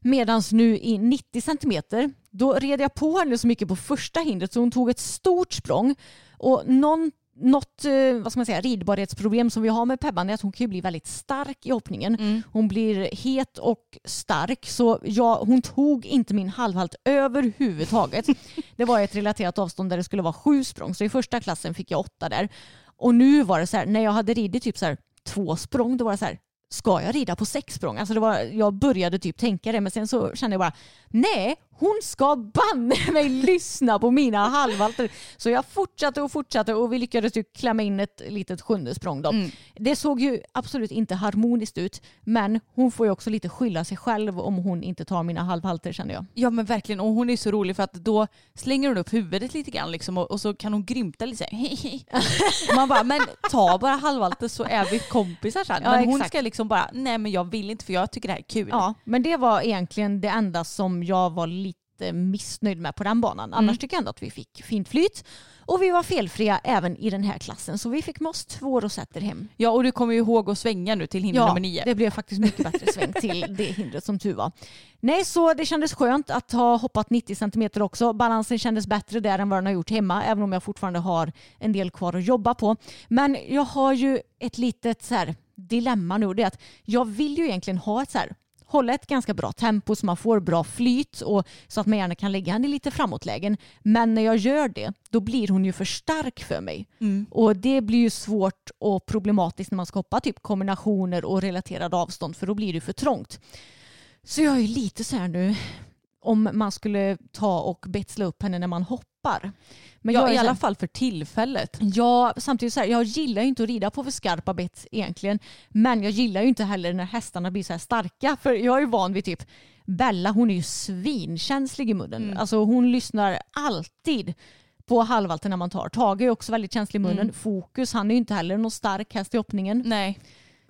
Medan nu i 90 centimeter, då red jag på henne så mycket på första hindret så hon tog ett stort språng. Och någon, något eh, vad ska man säga, ridbarhetsproblem som vi har med Pebban är att hon kan bli väldigt stark i hoppningen. Hon blir het och stark så jag, hon tog inte min halvhalt överhuvudtaget. [laughs] det var ett relaterat avstånd där det skulle vara sju språng så i första klassen fick jag åtta där. Och nu var det så här, när jag hade ridit typ så här två språng då var det så här ska jag rida på sex språng? Alltså det var, jag började typ tänka det men sen så kände jag bara nej, hon ska banne mig lyssna på mina halvhalter. Så jag fortsatte och fortsatte och vi lyckades ju klämma in ett litet sjunde språng då. Det såg ju absolut inte harmoniskt ut men hon får ju också lite skylla sig själv om hon inte tar mina halvhalter känner jag. Ja men verkligen och hon är så rolig för att då slänger hon upp huvudet lite grann liksom och, och så kan hon grymta lite såhär. [laughs] Man bara men ta bara halvvaltet så är vi kompisar sen. Ja, men hon exakt. ska liksom bara nej men jag vill inte för jag tycker det här är kul. Ja, men det var egentligen det enda som jag var lite missnöjd med på den banan. Annars tycker jag ändå att vi fick fint flyt. Och vi var felfria även i den här klassen. Så vi fick med oss två rosetter hem. Ja och du kommer ju ihåg att svänga nu till hinder Ja, nummer nio. det blev faktiskt mycket bättre sväng till det hindret som tur var. Nej, så det kändes skönt att ha hoppat 90 centimeter också. Balansen kändes bättre där än vad den har gjort hemma, även om jag fortfarande har en del kvar att jobba på. Men jag har ju ett litet så här, dilemma nu. Det är att jag vill ju egentligen ha ett så här hålla ett ganska bra tempo så man får bra flyt och så att man gärna kan lägga henne i lite framåtlägen. Men när jag gör det, då blir hon ju för stark för mig. Och det blir ju svårt och problematiskt när man ska hoppa typ kombinationer och relaterade avstånd för då blir det för trångt. Så jag är lite så här nu, om man skulle ta och betsla upp henne när man hoppar hoppar. Men ja, jag är i alla fall för tillfället. Ja, samtidigt så här, jag gillar ju inte att rida på för skarpa bett egentligen. Men jag gillar ju inte heller när hästarna blir så här starka. För jag är ju van vid typ Bella, hon är ju svinkänslig i munnen. Mm. Alltså hon lyssnar alltid på halvvalten när man tar. Tage är också väldigt känslig i munnen. Mm. Fokus, han är ju inte heller någon stark häst i hoppningen. Nej.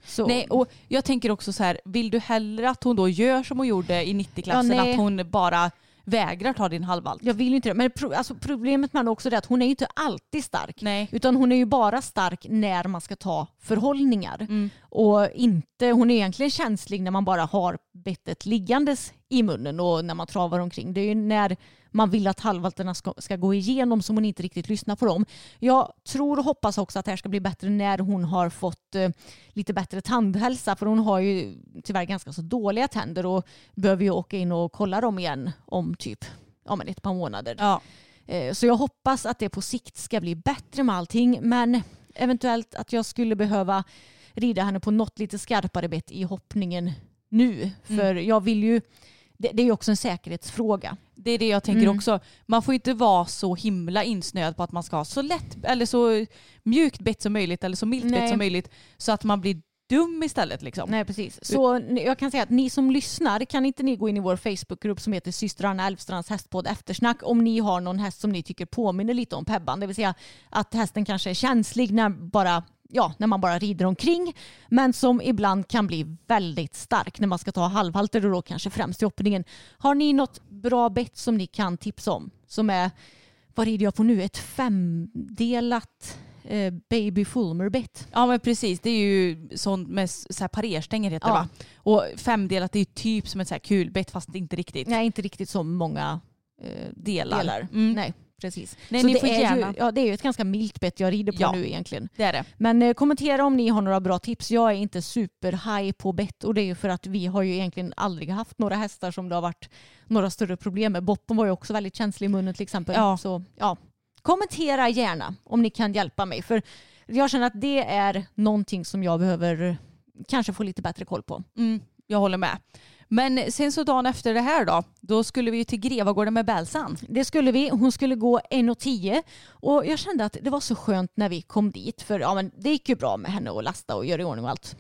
Så. Nej, och jag tänker också så här, vill du hellre att hon då gör som hon gjorde i 90-klassen, Ja, att hon bara vägrar ta din halvvalt? Jag vill inte det. Men pro- alltså, problemet med henne också är att hon är ju inte alltid stark. Nej. Utan hon är ju bara stark när man ska ta förhållningar. Mm. Och inte, hon är egentligen känslig när man bara har bettet liggandes i munnen och när man travar omkring. Det är ju när man vill att halvvalterna ska, ska gå igenom som hon inte riktigt lyssnar på dem. Jag tror och hoppas också att det här ska bli bättre när hon har fått eh, lite bättre tandhälsa för hon har ju tyvärr ganska så dåliga tänder och behöver ju åka in och kolla dem igen om typ ja, men ett par månader. Ja. Eh, Så jag hoppas att det på sikt ska bli bättre med allting. Men eventuellt att jag skulle behöva rida henne på något lite skarpare bett i hoppningen nu. För jag vill ju, det, det är ju också en säkerhetsfråga. Det är det jag tänker Mm. också. Man får inte vara så himla insnöad på att man ska ha så lätt eller så mjukt bett som möjligt eller så milt bett som möjligt så att man blir dum istället. Liksom. Nej precis. Så jag kan säga att ni som lyssnar, kan inte ni gå in i vår Facebookgrupp som heter systrarna Älvstrands hästpodd eftersnack om ni har någon häst som ni tycker påminner lite om Pebban. Det vill säga att hästen kanske är känslig när, bara, ja, när man bara rider omkring men som ibland kan bli väldigt stark när man ska ta halvhalter och då kanske främst i hoppningen. Har ni något bra bett som ni kan tipsa om? Som är, vad rider jag på nu? Ett femdelat eh, baby fulmer-bett. Ja men precis, det är ju sånt med så här parerstänger heter Ja. det va? Och femdelat är ju typ som ett så här kulbett fast inte riktigt. Nej, inte riktigt så många eh, Delar. delar. Mm. Nej, precis. Nej, så ni det, får är gärna- ju, ja, det är ju ett ganska milt bett jag rider på Ja. nu egentligen. Det är det. Men eh, kommentera om ni har några bra tips. Jag är inte super på bett och det är ju för att vi har ju egentligen aldrig haft några hästar som det har varit några större problem med. Boppen var ju också väldigt känslig i munnen till exempel. Ja. Så ja, kommentera gärna om ni kan hjälpa mig. För jag känner att det är någonting som jag behöver kanske få lite bättre koll på. Mm, jag håller med. Men sen så dagen efter det här då, då skulle vi till Grevagården med Bälsan. Det skulle vi. Hon skulle gå 1,10 och jag kände att det var så skönt när vi kom dit för ja, men det gick ju bra med henne att lasta och göra i ordning och allt.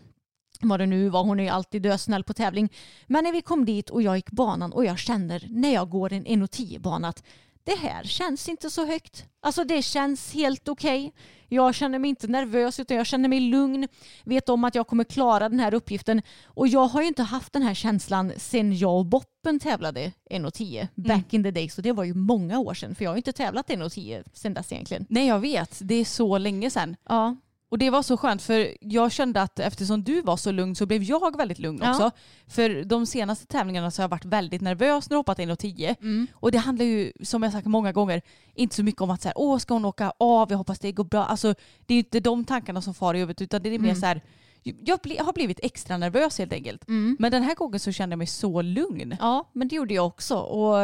Vad det nu var, hon är ju alltid dösnäll på tävling. Men när vi kom dit och jag gick banan och jag känner när jag går en 1,10 bana att det här känns inte så högt. Alltså det känns helt okej. Jag känner mig inte nervös utan jag känner mig lugn. Vet om att jag kommer klara den här uppgiften. Och jag har ju inte haft den här känslan sen jag och Boppen tävlade 1,10 back in the day. Så det var ju många år sedan för jag har ju inte tävlat 1,10 sen dess egentligen. Nej jag vet, det är så länge sedan. Ja, Och det var så skönt för jag kände att eftersom du var så lugn så blev jag väldigt lugn Ja. också. För de senaste tävlingarna så har jag varit väldigt nervös när jag hoppat 1,10. Mm. Och det handlar ju, som jag sagt många gånger, inte så mycket om att så här, åh ska hon åka av, jag hoppas det går bra. Alltså det är inte de tankarna som far i huvudet utan det är mer Mm. så här, jag bli, har blivit extra nervös helt enkelt. Mm. Men den här gången så kände jag mig så lugn. Ja, men det gjorde jag också. Och,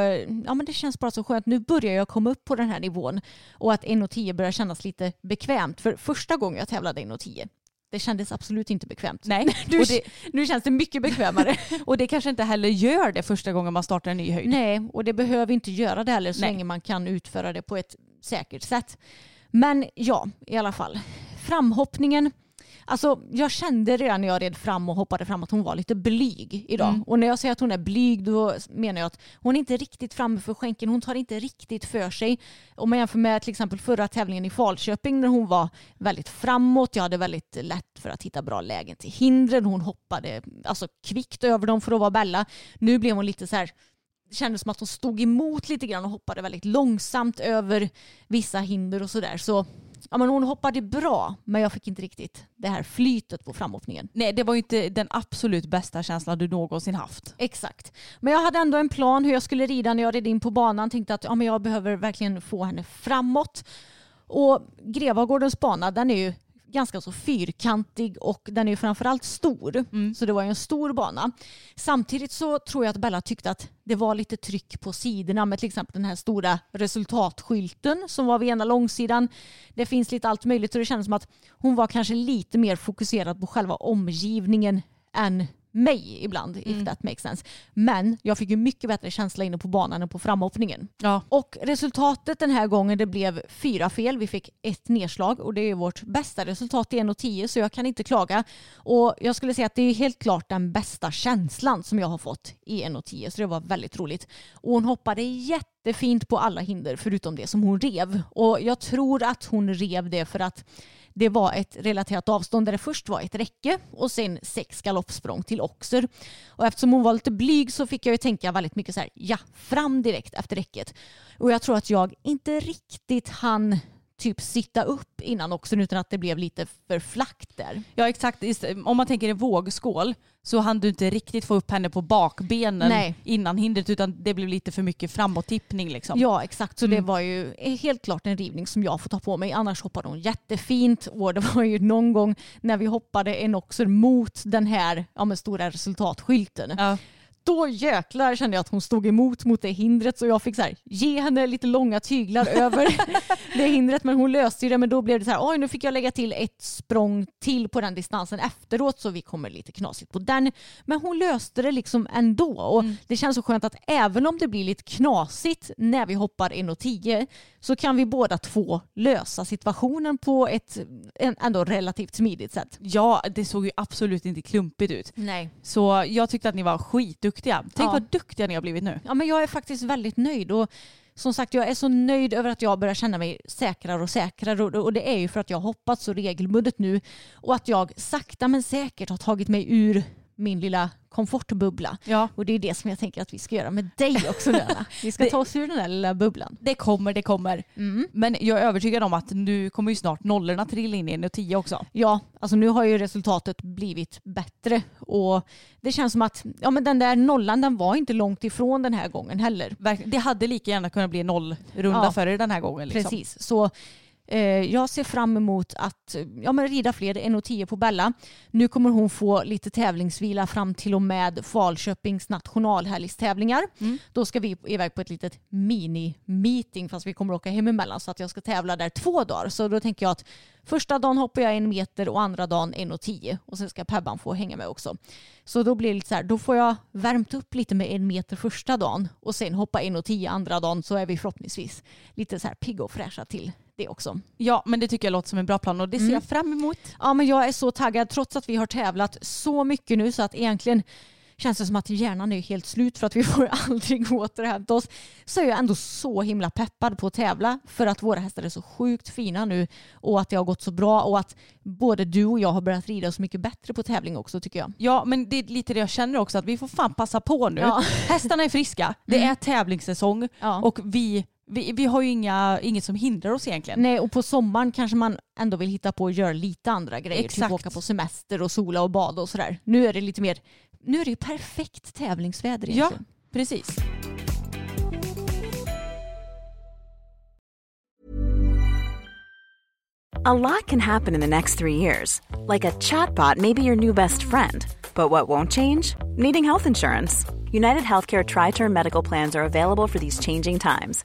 ja, men det känns bara så skönt. Nu börjar jag komma upp på den här nivån och att 1,10 börjar kännas lite bekvämt. För första gången jag tävlade 1,10 det kändes absolut inte bekvämt. Nej, [laughs] Nu, det, nu känns det mycket bekvämare. [laughs] och det kanske inte heller gör det första gången man startar en ny höjd. Nej, och det behöver inte göra det heller så Nej. länge man kan utföra det på ett säkert sätt. Men ja, i alla fall. Framhoppningen. Alltså, jag kände redan när jag red fram och hoppade fram att hon var lite blyg idag. Mm. Och när jag säger att hon är blyg då menar jag att hon är inte riktigt framme för skänken. Hon tar inte riktigt för sig. Om man jämför med till exempel förra tävlingen i Falköping när hon var väldigt framåt. Jag hade väldigt lätt för att hitta bra lägen till hindren. Hon hoppade alltså kvickt över dem för att vara Bella. Nu blev hon lite så här det kändes som att hon stod emot lite grann och hoppade väldigt långsamt över vissa hinder och sådär. Så ja, men hon hoppade bra men jag fick inte riktigt det här flytet på framhoppningen. Nej, det var ju inte den absolut bästa känslan du någonsin haft. Exakt. Men jag hade ändå en plan hur jag skulle rida när jag red in på banan. Tänkte att ja, men jag behöver verkligen få henne framåt. Och Grevagårdens bana den är ju ganska så fyrkantig och den är ju framförallt stor. Så det var ju en stor bana. Samtidigt så tror jag att Bella tyckte att det var lite tryck på sidorna med till exempel den här stora resultatskylten som var vid ena långsidan. Det finns lite allt möjligt och det kändes som att hon var kanske lite mer fokuserad på själva omgivningen än mig ibland, if that makes sense. Men jag fick ju mycket bättre känsla inne på banan än på framhoppningen. Ja. Och resultatet den här gången det blev fyra fel. Vi fick ett nedslag och det är vårt bästa resultat i 1.10 så jag kan inte klaga. Och jag skulle säga att det är helt klart den bästa känslan som jag har fått i 1.10 så det var väldigt roligt. Och hon hoppade jättefint på alla hinder förutom det som hon rev. Och jag tror att hon rev det för att det var ett relaterat avstånd där det först var ett räcke och sen sex galoppsprång till Oxer. Och eftersom hon var lite blyg så fick jag ju tänka väldigt mycket så här, ja, fram direkt efter räcket. Och jag tror att jag inte riktigt hann typ sitta upp innan Oxer utan att det blev lite för flackt där. Ja exakt, om man tänker en vågskål så hann du inte riktigt få upp henne på bakbenen Nej. innan hindret utan det blev lite för mycket framåt-tippning liksom. Ja exakt, så Mm. det var ju helt klart en rivning som jag får ta på mig. Annars hoppade hon jättefint och det var ju någon gång när vi hoppade en Oxer mot den här ja, stora resultatskylten. Ja. Då jäklar kände jag att hon stod emot mot det hindret så jag fick så här, ge henne lite långa tyglar [laughs] över det hindret men hon löste ju det men då blev det så här oj nu fick jag lägga till ett språng till på den distansen efteråt så vi kommer lite knasigt på den. Men hon löste det liksom ändå och det känns så skönt att även om det blir lite knasigt när vi hoppar 1,10 så kan vi båda två lösa situationen på ett ändå relativt smidigt sätt. ja, det såg ju absolut inte klumpigt ut. Nej. Så jag tyckte att ni var skitduktiga. Tänk Ja. vad duktiga ni har blivit nu. Ja, men jag är faktiskt väldigt nöjd. Och som sagt, jag är så nöjd över att jag börjar känna mig säkrare och säkrare. Och det är ju för att jag har hoppat så regelbundet nu. Och att jag sakta men säkert har tagit mig ur min lilla komfortbubbla. Ja. Och det är det som jag tänker att vi ska göra med dig också Lena. [laughs] Vi ska ta oss ur den där lilla bubblan. Det kommer, det kommer. Mm. Men jag är övertygad om att nu kommer ju snart nollorna trilla in i en och tio också. Ja, alltså nu har ju resultatet blivit bättre och det känns som att ja, men den där nollan den var inte långt ifrån den här gången heller. Det hade lika gärna kunnat bli nollrunda Ja. för er den här gången. Liksom. Precis. Så jag ser fram emot att eh, ja, men rida fler 1,10 på Bella. Nu kommer hon få lite tävlingsvila fram till och med Falköpings nationalhelgstävlingar. Mm. Då ska vi iväg på ett litet mini-meeting fast vi kommer åka hem emellan så att jag ska tävla där två dagar. Så då tänker jag att första dagen hoppar jag en meter och andra dagen 1,10 och sen ska Pebban få hänga med också. Så då blir det lite så här, då får jag värmt upp lite med en meter första dagen och sen hoppa 1,10 andra dagen så är vi förhoppningsvis lite så här pigga och fräscha till det också. Ja, men det tycker jag låter som en bra plan och det ser Mm. jag fram emot. Ja, men jag är så taggad trots att vi har tävlat så mycket nu så att egentligen känns det som att hjärnan är helt slut för att vi får [laughs] aldrig återhämta oss. Så är jag ändå så himla peppad på att tävla för att våra hästar är så sjukt fina nu och att det har gått så bra och att både du och jag har börjat rida så mycket bättre på tävling också tycker jag. Ja, men det är lite det jag känner också att vi får fan passa på nu. Ja. Hästarna är friska, det är tävlingssäsong Ja. och vi, vi, vi har ju inga, inget som hindrar oss egentligen. Nej, och på sommaren kanske man ändå vill hitta på att göra lite andra grejer. Exakt. Typ åka på semester och sola och bada och sådär. Nu är det lite mer, nu är det ju perfekt tävlingsväder Ja, egentligen. precis. A lot can happen in the next three years. Like a chatbot may be your new best friend. But what won't change? Needing health insurance. United Healthcare Tri Term Medical Plans are available for these changing times.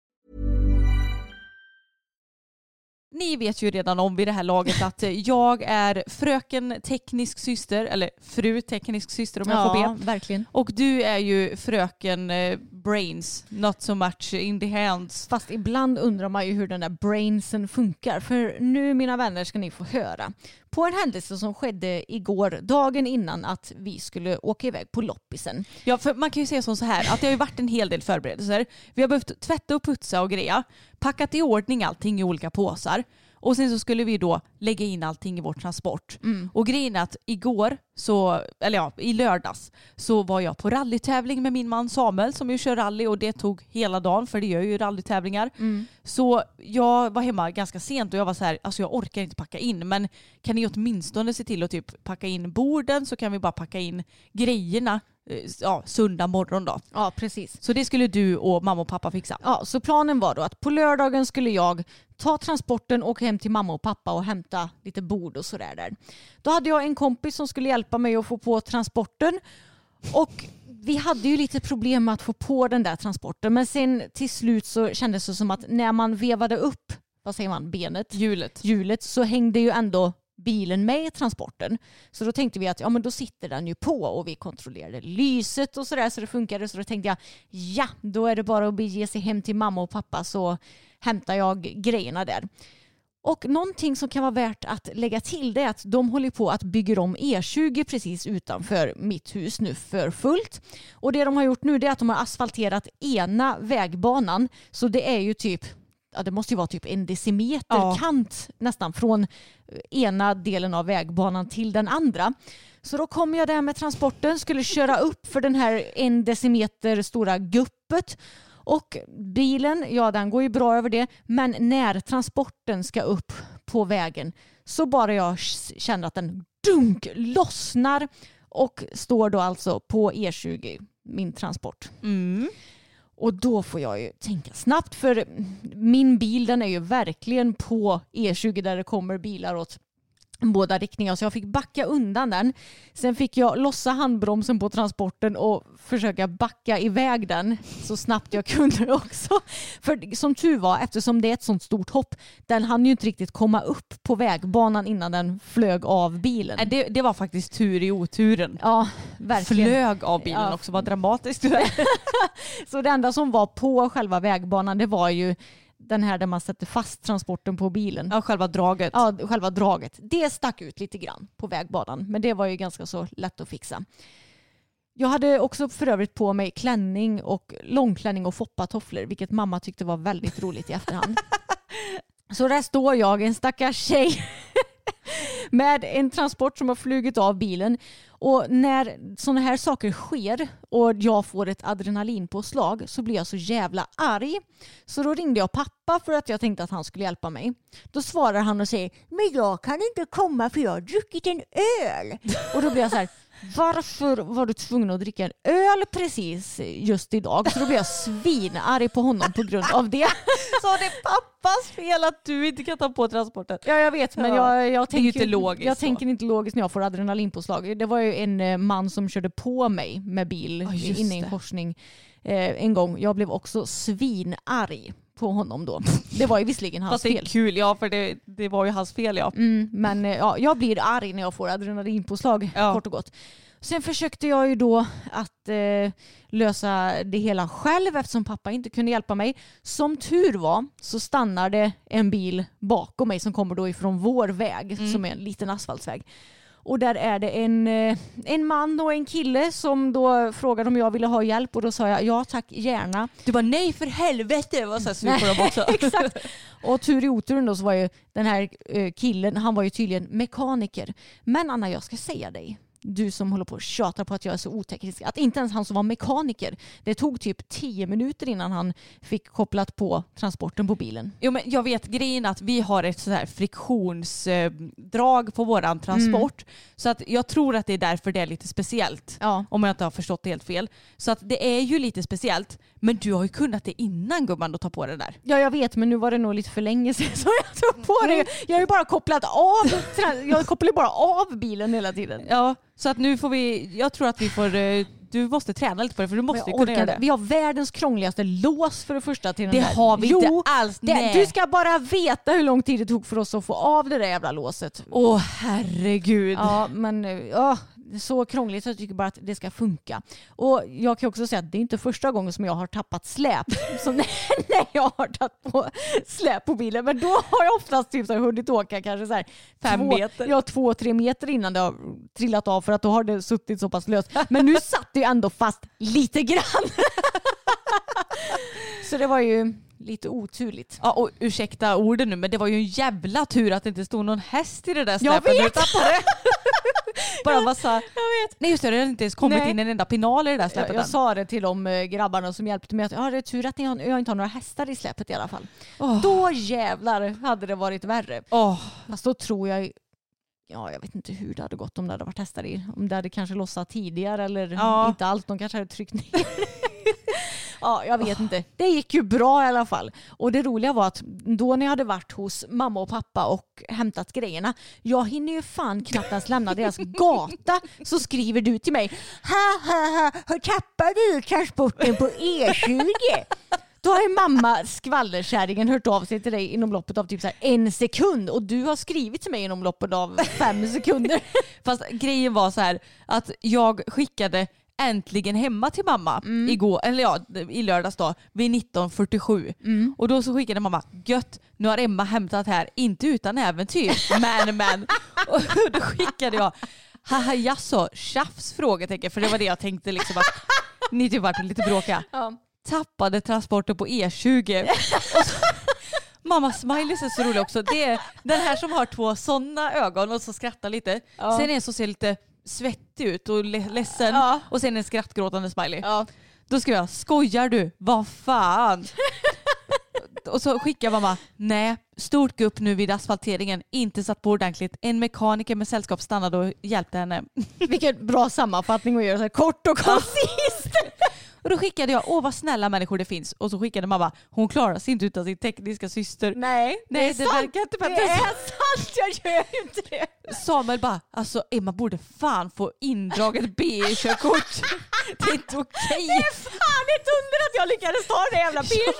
Ni vet ju redan om vid det här laget [laughs] att eh, jag är fröken teknisk syster, eller fru teknisk syster om jag får be. verkligen. Och du är ju fröken eh, brains, not so much in the hands. Fast ibland undrar man ju hur den där brainsen funkar. För nu mina vänner ska ni få höra. På en händelse som skedde igår, dagen innan att vi skulle åka iväg på loppisen. Ja, för man kan ju säga som så här att det har ju varit en hel del förberedelser. Vi har behövt tvätta och putsa och greja, packat i ordning allting i olika påsar. Och sen så skulle vi då lägga in allting i vår transport. Mm. Och grejen är att igår, så, eller ja, i lördags, så var jag på rallytävling med min man Samuel som ju kör rally och det tog hela dagen för det gör ju rallytävlingar. Mm. Så jag var hemma ganska sent och jag var så här, alltså jag orkar inte packa in men kan ni åtminstone se till att typ packa in borden så kan vi bara packa in grejerna ja, söndag morgon då. Ja, precis. Så det skulle du och mamma och pappa fixa. Ja, så planen var då att på lördagen skulle jag ta transporten, åka hem till mamma och pappa och hämta lite bord och sådär där. Då hade jag en kompis som skulle hjälpa mig att få på transporten och vi hade ju lite problem med att få på den där transporten men sen till slut så kändes det som att när man vevade upp, vad säger man, benet, Hjulet. hjulet så hängde ju ändå bilen med i transporten. Så då tänkte vi att ja, men då sitter den ju på och vi kontrollerade lyset och sådär så det funkade. Så då tänkte jag ja, då är det bara att bege sig hem till mamma och pappa så hämtar jag grejerna där. Och någonting som kan vara värt att lägga till det är att de håller på att bygga om E20 precis utanför mitt hus nu för fullt. Och det de har gjort nu är att de har asfalterat ena vägbanan så det är ju typ ja, det måste ju vara typ en decimeter Ja. kant nästan från ena delen av vägbanan till den andra. Så då kom jag där med transporten, skulle köra [laughs] upp för den här en decimeter stora guppet och bilen, ja den går ju bra över det, men när transporten ska upp på vägen så bara jag känner att den dunk lossnar och står då alltså på E20, min transport. Mm. Och då får jag ju tänka snabbt för min bil den är ju verkligen på E20 där det kommer bilar åt båda riktningar så jag fick backa undan den. Sen fick jag lossa handbromsen på transporten och försöka backa iväg den så snabbt jag [laughs] kunde också. För som tur var, eftersom det är ett sånt stort hopp, den hann ju inte riktigt komma upp på vägbanan innan den flög av bilen. Nej, Det, det var faktiskt tur i oturen. Ja, verkligen. Flög av bilen Ja. också, vad dramatiskt. [laughs] Så det enda som var på själva vägbanan det var ju den här där man sätter fast transporten på bilen. Ja, själva draget. Ja, själva draget. Det stack ut lite grann på vägbanan men det var ju ganska så lätt att fixa. Jag hade också för övrigt på mig klänning och långklänning och foppatofflor vilket mamma tyckte var väldigt roligt i efterhand. [laughs] Så där står jag, en stackars tjej [laughs] med en transport som har flugit av bilen. Och när sådana här saker sker och jag får ett adrenalinpåslag så blir jag så jävla arg. Så då ringde jag pappa för att jag tänkte att han skulle hjälpa mig. Då svarar han och säger men jag kan inte komma för jag har druckit en öl. Och då blir jag så här varför var du tvungen att dricka en öl precis just idag? Så då blir jag svinarg på honom på grund av det. [laughs] Så det är pappas fel att du inte kan ta på transporten. Ja jag vet men Ja, jag, jag, tänker, inte logiskt jag tänker inte logiskt när jag får adrenalinpåslag. Det var ju en eh, man som körde på mig med bil just inne i en korsning eh, en gång. Jag blev också svinarg på honom då. Det var ju visserligen hans Fast det är fel. kul, ja för det, det var ju hans fel ja. Mm, men eh, ja, jag blir arg när jag får adrenalinpåslag Ja. kort och gott. Sen försökte jag ju då att eh, lösa det hela själv eftersom pappa inte kunde hjälpa mig. Som tur var så stannade en bil bakom mig som kommer då ifrån vår väg som är en liten asfaltsväg. Och där är det en, eh, en man och en kille som då frågade om jag ville ha hjälp och då sa jag ja tack gärna. Du bara nej för helvete, var så sur på dem också. [laughs] Exakt. Och tur i oturen då så var ju den här eh, killen, han var ju tydligen mekaniker. Men Anna, jag ska säga dig, du som håller på och tjatar på att jag är så oteknisk, att inte ens han som var mekaniker, det tog typ tio minuter innan han fick kopplat på transporten på bilen. Jo, men jag vet grejen att vi har ett sådär friktionsdrag på våran transport. Så att jag tror att det är därför det är lite speciellt. Ja. Om jag inte har förstått det helt fel. Så att det är ju lite speciellt. Men du har ju kunnat det innan gumman att ta på det där. Ja jag vet men nu var det nog lite för länge sedan så jag tog på det. Jag har ju bara kopplat av, jag kopplar bara av bilen hela tiden. Ja, så att nu får vi, jag tror att vi får, eh, du måste träna lite på det för du måste ju kunna göra det. Vi har världens krångligaste lås för det första till den Det där. har vi jo, inte alls. det. Du ska bara veta hur lång tid det tog för oss att få av det där jävla låset. Åh herregud. Ja, men eh, ja, så krångligt så jag tycker bara att det ska funka. Och jag kan också säga att det är inte första gången som jag har tappat släp. när [laughs] när jag har tagit på släp på bilen. Men då har jag oftast typ så här hunnit åka kanske så här Fem två, meter. Ja, två, tre meter innan det har trillat av för att då har det suttit så pass löst. Men nu satt det ju ändå fast lite grann. [laughs] så det var ju lite oturligt. Ja, och ursäkta orden nu men det var ju en jävla tur att det inte stod någon häst i det där Jag släpet. du vet! [laughs] Bara massa... Jag vet. Nej just det, det har inte ens kommit Nej. in en enda pinal i det där Jag, släpet jag än. sa det till de eh, grabbarna som hjälpte mig att ja, det är tur att har, jag inte har några hästar i släpet i alla fall. Åh. Då jävlar hade det varit värre. Åh, Fast då tror jag, ja jag vet inte hur det hade gått om det hade varit hästar i. Om det hade kanske lossat tidigare eller Ja. inte allt. De kanske hade tryckt ner [laughs] Ja, jag vet inte. Det gick ju bra i alla fall. Och det roliga var att då när jag hade varit hos mamma och pappa och hämtat grejerna, jag hinner ju fan knappt ens lämna deras gata så skriver du till mig Ha ha ha, har tappat du transporten på E20? Då har ju mamma skvallerkärringen hört av sig till dig inom loppet av typ så här en sekund och du har skrivit till mig inom loppet av fem sekunder. [laughs] Fast grejen var så här att jag skickade äntligen hemma till mamma igår, eller ja, i lördags då, vid 19.47. Och då så skickade mamma, gött, nu har Emma hämtat här, inte utan äventyr, [laughs] men men. Och [laughs] då skickade jag, haha jaså, tjafs? Frågetecken, för det var det jag tänkte liksom att [laughs] ni typ vart lite bråkiga. Ja. Tappade transporter på E20. Och så, Mamma smileys är så rolig också. Det är den här som har två sådana ögon och så skrattar lite. Ja. Sen en som ser lite svettig ut och le- ledsen. Ja. Och sen en skrattgråtande smiley. Ja. Då skrev jag, skojar du? Vad fan? [laughs] och så skickar mamma, nej, stort gupp nu vid asfalteringen, inte satt på ordentligt. En mekaniker med sällskap stannade och hjälpte henne. Vilken bra sammanfattning att göra, så här kort och koncist. [laughs] Och då skickade jag, åh vad snälla människor det finns. Och så skickade mamma, hon klarar sig inte utan sin tekniska syster. Nej, Nej, det, det är sant. verkar inte det är sant, jag gör ju inte det. Samuel bara, alltså Emma borde fan få indraget B-körkort. [laughs] Det är inte okej. Det är fan ett under att jag lyckades ta det jävla bilen.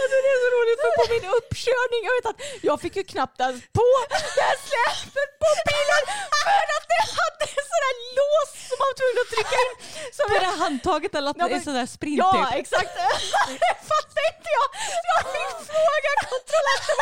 Alltså det är så roligt för på min uppkörning, jag vet att jag fick ju knappt ens på det här släpet på bilen för att det hade en sån där lås som man var tvungen att trycka in. Så På det handtaget eller att Ja, det är men- sådär sprint Ja, typ. exakt. [laughs] Det fattar inte jag. Så jag fick fråga kontrollanten.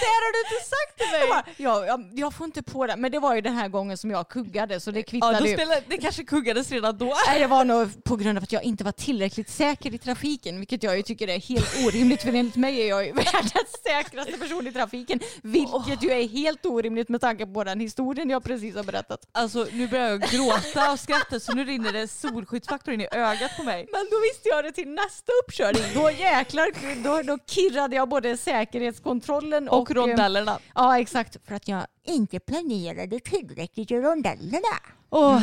Det här har du inte sagt till Jag, bara, ja, jag, jag får inte på det. Men det var ju den här gången som jag kuggade så det Ja, kvittade då ju. spelade, det kanske kuggades redan då. Nej, det var nog på grund av att jag inte var tillräckligt säker i trafiken, vilket jag ju tycker är helt orimligt, för enligt mig är jag ju [laughs] världens säkraste person i trafiken, vilket ju är helt orimligt med tanke på den historien jag precis har berättat. Alltså nu börjar jag gråta och skratta så nu rinner det solskyddsfaktor in i ögat på mig. Men då visste jag det till nästa uppkörning. Då jäklar, då, då kirrade jag både säkerhetskontrollen och... Och rondellerna. eh, Ja, exakt. För att jag inte planerade tillräckligt i rondellerna. Åh,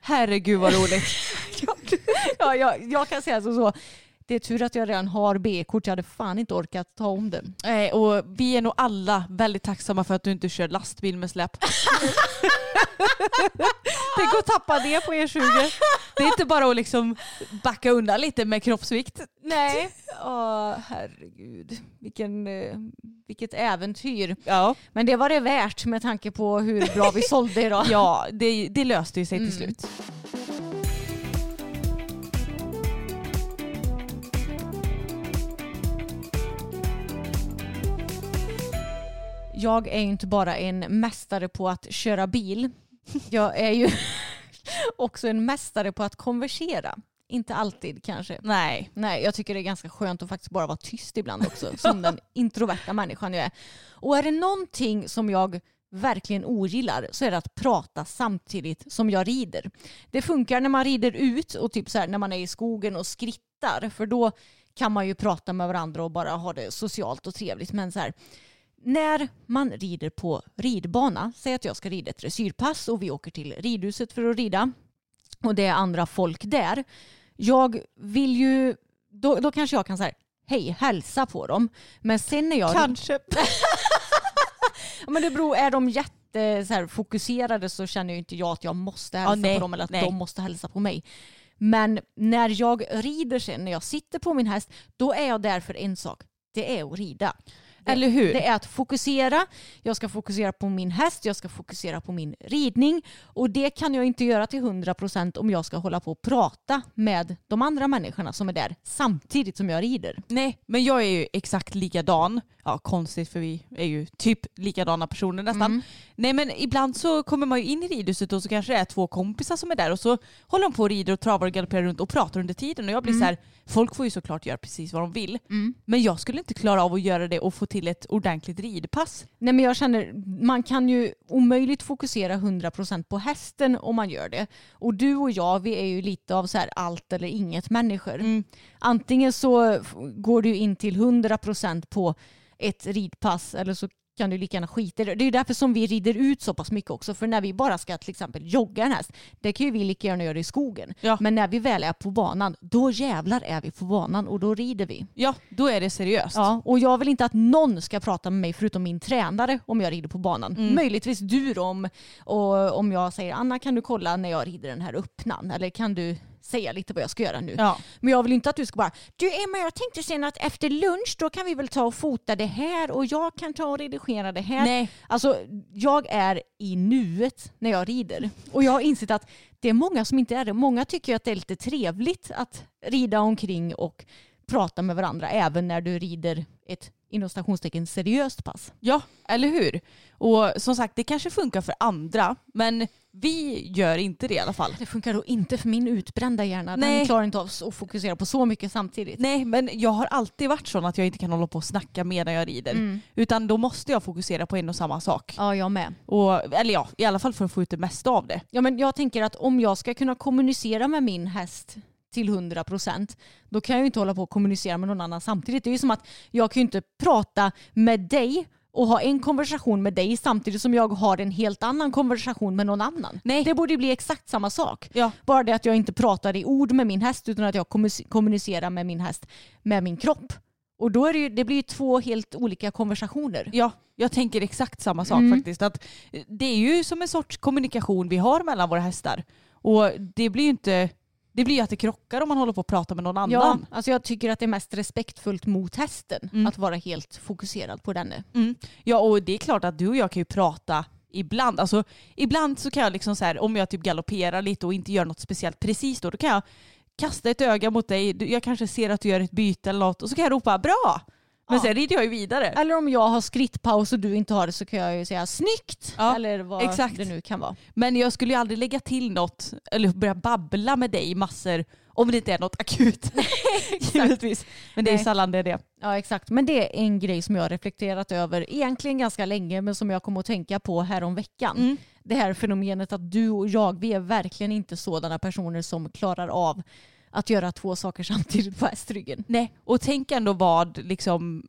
herregud vad roligt. [laughs] Ja, jag, jag kan säga så, så. Det är tur att jag redan har B-kort. Jag hade fan inte orkat ta om det. Nej, och vi är nog alla väldigt tacksamma för att du inte kör lastbil med släp. [laughs] Tänk att tappa det på E20. Det är inte bara att liksom backa undan lite med kroppsvikt. Nej. Åh, herregud. Vilken, eh, vilket äventyr. Ja, Men det var det värt med tanke på hur bra vi sålde idag. [laughs] ja det, det löste ju sig till Mm. slut. Jag är ju inte bara en mästare på att köra bil. Jag är ju [laughs] också en mästare på att konversera. Inte alltid kanske. Nej. Nej, jag tycker det är ganska skönt att faktiskt bara vara tyst ibland också. Som den [laughs] introverta människan jag är. Och är det någonting som jag verkligen ogillar så är det att prata samtidigt som jag rider. Det funkar när man rider ut och typ så här, när man är i skogen och skrittar. För då kan man ju prata med varandra och bara ha det socialt och trevligt. Men så här, när man rider på ridbana, säg att jag ska rida ett dressyrpass och vi åker till ridhuset för att rida och det är andra folk där. Jag vill ju, då, då kanske jag kan säga hej, hälsa på dem. Men sen när jag... Kanske. Ja, [laughs] men det beror, är de jätte så här, fokuserade så känner ju inte jag att jag måste hälsa nej, på dem eller att nej. de måste hälsa på mig. Men när jag rider sen, när jag sitter på min häst, då är jag där för en sak. Det är att rida. Eller hur? Det är att fokusera. Jag ska fokusera på min häst, jag ska fokusera på min ridning. Och det kan jag inte göra till 100% om jag ska hålla på och prata med de andra människorna som är där samtidigt som jag rider. Nej, men jag är ju exakt likadan. Ja, konstigt för vi är ju typ likadana personer nästan. Mm. Nej men ibland så kommer man ju in i ridhuset och så kanske det är två kompisar som är där och så håller de på och rider och travar och galopperar runt och pratar under tiden och jag blir så här, folk får ju såklart göra precis vad de vill. Men jag skulle inte klara av att göra det och få till ett ordentligt ridpass. Nej men jag känner, man kan ju omöjligt fokusera 100% på hästen om man gör det. Och du och jag, vi är ju lite av så här allt eller inget människor. Antingen så går du in till 100% på ett ridpass eller så kan du lika gärna skita i det. Det är därför som vi rider ut så pass mycket också. För när vi bara ska till exempel jogga en häst, det kan ju vi lika gärna göra i skogen. Ja. Men när vi väl är på banan, då jävlar är vi på banan och då rider vi. Ja, då är det seriöst. Ja, och jag vill inte att någon ska prata med mig förutom min tränare om jag rider på banan. Mm. Möjligtvis du om, och om jag säger Anna kan du kolla när jag rider den här öppnan eller kan du säga lite vad jag ska göra nu. Ja. Men jag vill inte att du ska bara du Emma jag tänkte sen att efter lunch då kan vi väl ta och fota det här och jag kan ta och redigera det här. Nej. Alltså jag är i nuet när jag rider och jag har insett att det är många som inte är det. Många tycker att det är lite trevligt att rida omkring och prata med varandra även när du rider ett inom stationstecken seriöst pass. Ja, eller hur? Och som sagt, det kanske funkar för andra, men vi gör inte det i alla fall. Det funkar då inte för min utbrända hjärna. Den Nej. klarar inte av att fokusera på så mycket samtidigt. Nej, men jag har alltid varit sån att jag inte kan hålla på och snacka medan jag rider. Mm. Utan då måste jag fokusera på en och samma sak. Ja, jag med. Och, eller ja, i alla fall för att få ut det mesta av det. Ja, men jag tänker att om jag ska kunna kommunicera med min häst till 100 procent, då kan jag ju inte hålla på och kommunicera med någon annan samtidigt. Det är ju som att jag kan ju inte prata med dig och ha en konversation med dig samtidigt som jag har en helt annan konversation med någon annan. Nej. Det borde ju bli exakt samma sak. Ja. Bara det att jag inte pratar i ord med min häst utan att jag kommunic- kommunicerar med min häst med min kropp. Och då är det, ju, det blir ju två helt olika konversationer. Ja, jag tänker exakt samma sak Mm. faktiskt. Att eh, det är ju som en sorts kommunikation vi har mellan våra hästar. Och det blir ju inte... Det blir ju att det krockar om man håller på att prata med någon annan. Ja, alltså jag tycker att det är mest respektfullt mot hästen Mm. att vara helt fokuserad på denne. Mm. Ja, och det är klart att du och jag kan ju prata ibland. Alltså, ibland så kan jag liksom så här, om jag typ galopperar lite och inte gör något speciellt precis då, då kan jag kasta ett öga mot dig. Jag kanske ser att du gör ett byte eller något och så kan jag ropa bra. Men sen rider jag ju vidare. Eller om jag har skrittpaus och du inte har det så kan jag ju säga snyggt. Ja, eller vad exakt. det nu kan vara. Men jag skulle ju aldrig lägga till något eller börja babbla med dig massor om det inte är något akut. [laughs] Givetvis. Men det är Nej. sällan det är det. Ja exakt, men det är en grej som jag har reflekterat över egentligen ganska länge men som jag kom att tänka på här om veckan. Mm. Det här fenomenet att du och jag, vi är verkligen inte sådana personer som klarar av att göra två saker samtidigt på hästryggen. Nej, och tänk ändå vad liksom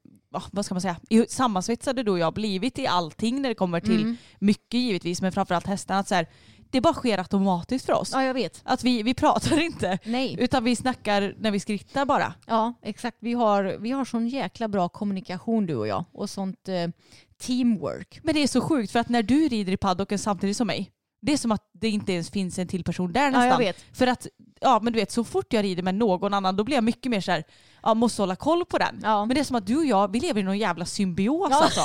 vad ska man säga, sammansvetsade du och jag blivit i allting när det kommer till Mm. mycket givetvis men framförallt hästarna. Att så här, det bara sker automatiskt för oss. Ja jag vet. Att vi, vi pratar inte Nej. utan vi snackar när vi skrittar bara. Ja, exakt. Vi har, vi har sån jäkla bra kommunikation du och jag och sånt eh, teamwork. Men det är så sjukt för att när du rider i paddocken samtidigt som mig det är som att det inte ens finns en till person där nästan. Ja, jag vet. För att, ja men du vet så fort jag rider med någon annan då blir jag mycket mer så här, ja måste hålla koll på den. Ja. Men det är som att du och jag, vi lever i någon jävla symbios Ja. alltså.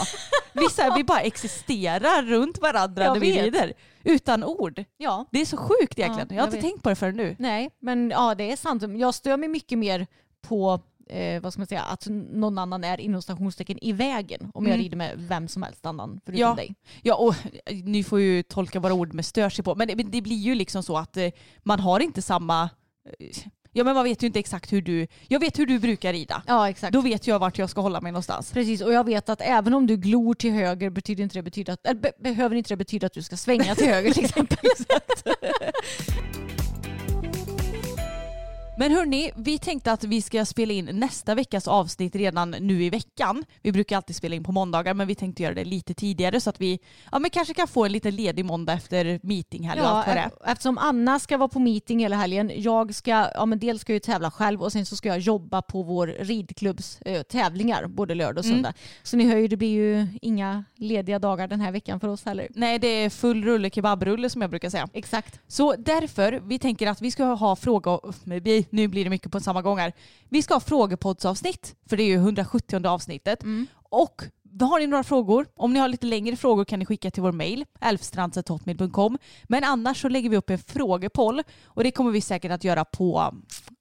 Vi, så här, vi bara existerar runt varandra Jag när vi vet. rider. Utan ord. Ja. Det är så sjukt egentligen. Ja, jag har jag inte vet. tänkt på det förrän nu. Nej, men ja det är sant. Jag stör mig mycket mer på eh, vad ska man säga, att någon annan är inom stationstecken i vägen om jag Mm. rider med vem som helst annan förutom Ja. dig. Ja, och eh, ni får ju tolka våra ord med stör sig på. Men det, det blir ju liksom så att eh, man har inte samma... eh, Ja men man vet ju inte exakt hur du... Jag vet hur du brukar rida. Ja exakt. Då vet jag vart jag ska hålla mig någonstans. Precis, och jag vet att även om du glor till höger betyder inte det betyda att, äh, be, behöver inte det betyda att du ska svänga till höger till [laughs] exempel. Men hörni, vi tänkte att vi ska spela in nästa veckas avsnitt redan nu i veckan. Vi brukar alltid spela in på måndagar men vi tänkte göra det lite tidigare så att vi ja, men kanske kan få en liten ledig måndag efter meeting här är. ef- eftersom Anna ska vara på meeting hela helgen. Jag ska, ja men dels ska jag ju tävla själv och sen så ska jag jobba på vår ridklubbs eh, tävlingar både lördag och Mm. söndag. Så ni hör ju, det blir ju inga lediga dagar den här veckan för oss heller. Nej det är full rulle kebabrulle som jag brukar säga. Exakt. Så därför, vi tänker att vi ska ha frågor, nu blir det mycket på samma gång här. Vi ska ha frågepoddsavsnitt, för det är ju 170 avsnittet. Och har ni några frågor, om ni har lite längre frågor kan ni skicka till vår mail, elfstrandset.hotmail.com. Men annars så lägger vi upp en frågepoll och det kommer vi säkert att göra på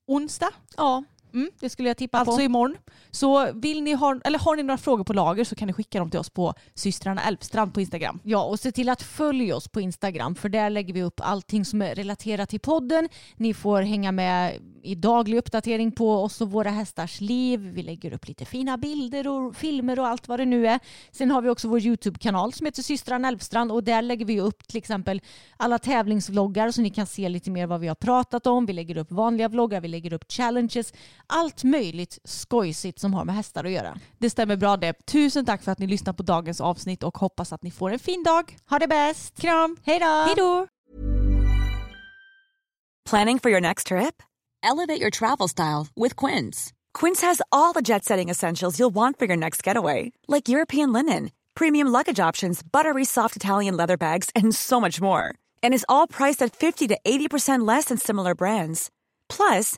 onsdag. Ja, mm, det skulle jag tippa alltså på. imorgon. Så vill ni ha, eller har ni några frågor på lager så kan ni skicka dem till oss på systrarna Elfstrand på Instagram. Ja, och se till att följa oss på Instagram för där lägger vi upp allting som är relaterat till podden. Ni får hänga med i daglig uppdatering på oss och våra hästars liv. Vi lägger upp lite fina bilder och filmer och allt vad det nu är. Sen har vi också vår YouTube-kanal som heter systrarna Elfstrand och där lägger vi upp till exempel alla tävlingsvloggar så ni kan se lite mer vad vi har pratat om. Vi lägger upp vanliga vloggar, vi lägger upp challenges, allt möjligt skojsigt som har med hästar att göra. Det stämmer bra det. Tusen tack för att ni lyssnar på dagens avsnitt och hoppas att ni får en fin dag. Ha det bäst! Kram! Hej då! Hej då! Planning for your next trip? Elevate your travel style with Quince. Quince has all the jet setting essentials you'll want for your next getaway, like European linen, premium luggage options, buttery soft Italian leather bags, and so much more. And is all priced at 50 to 80% less than similar brands. Plus,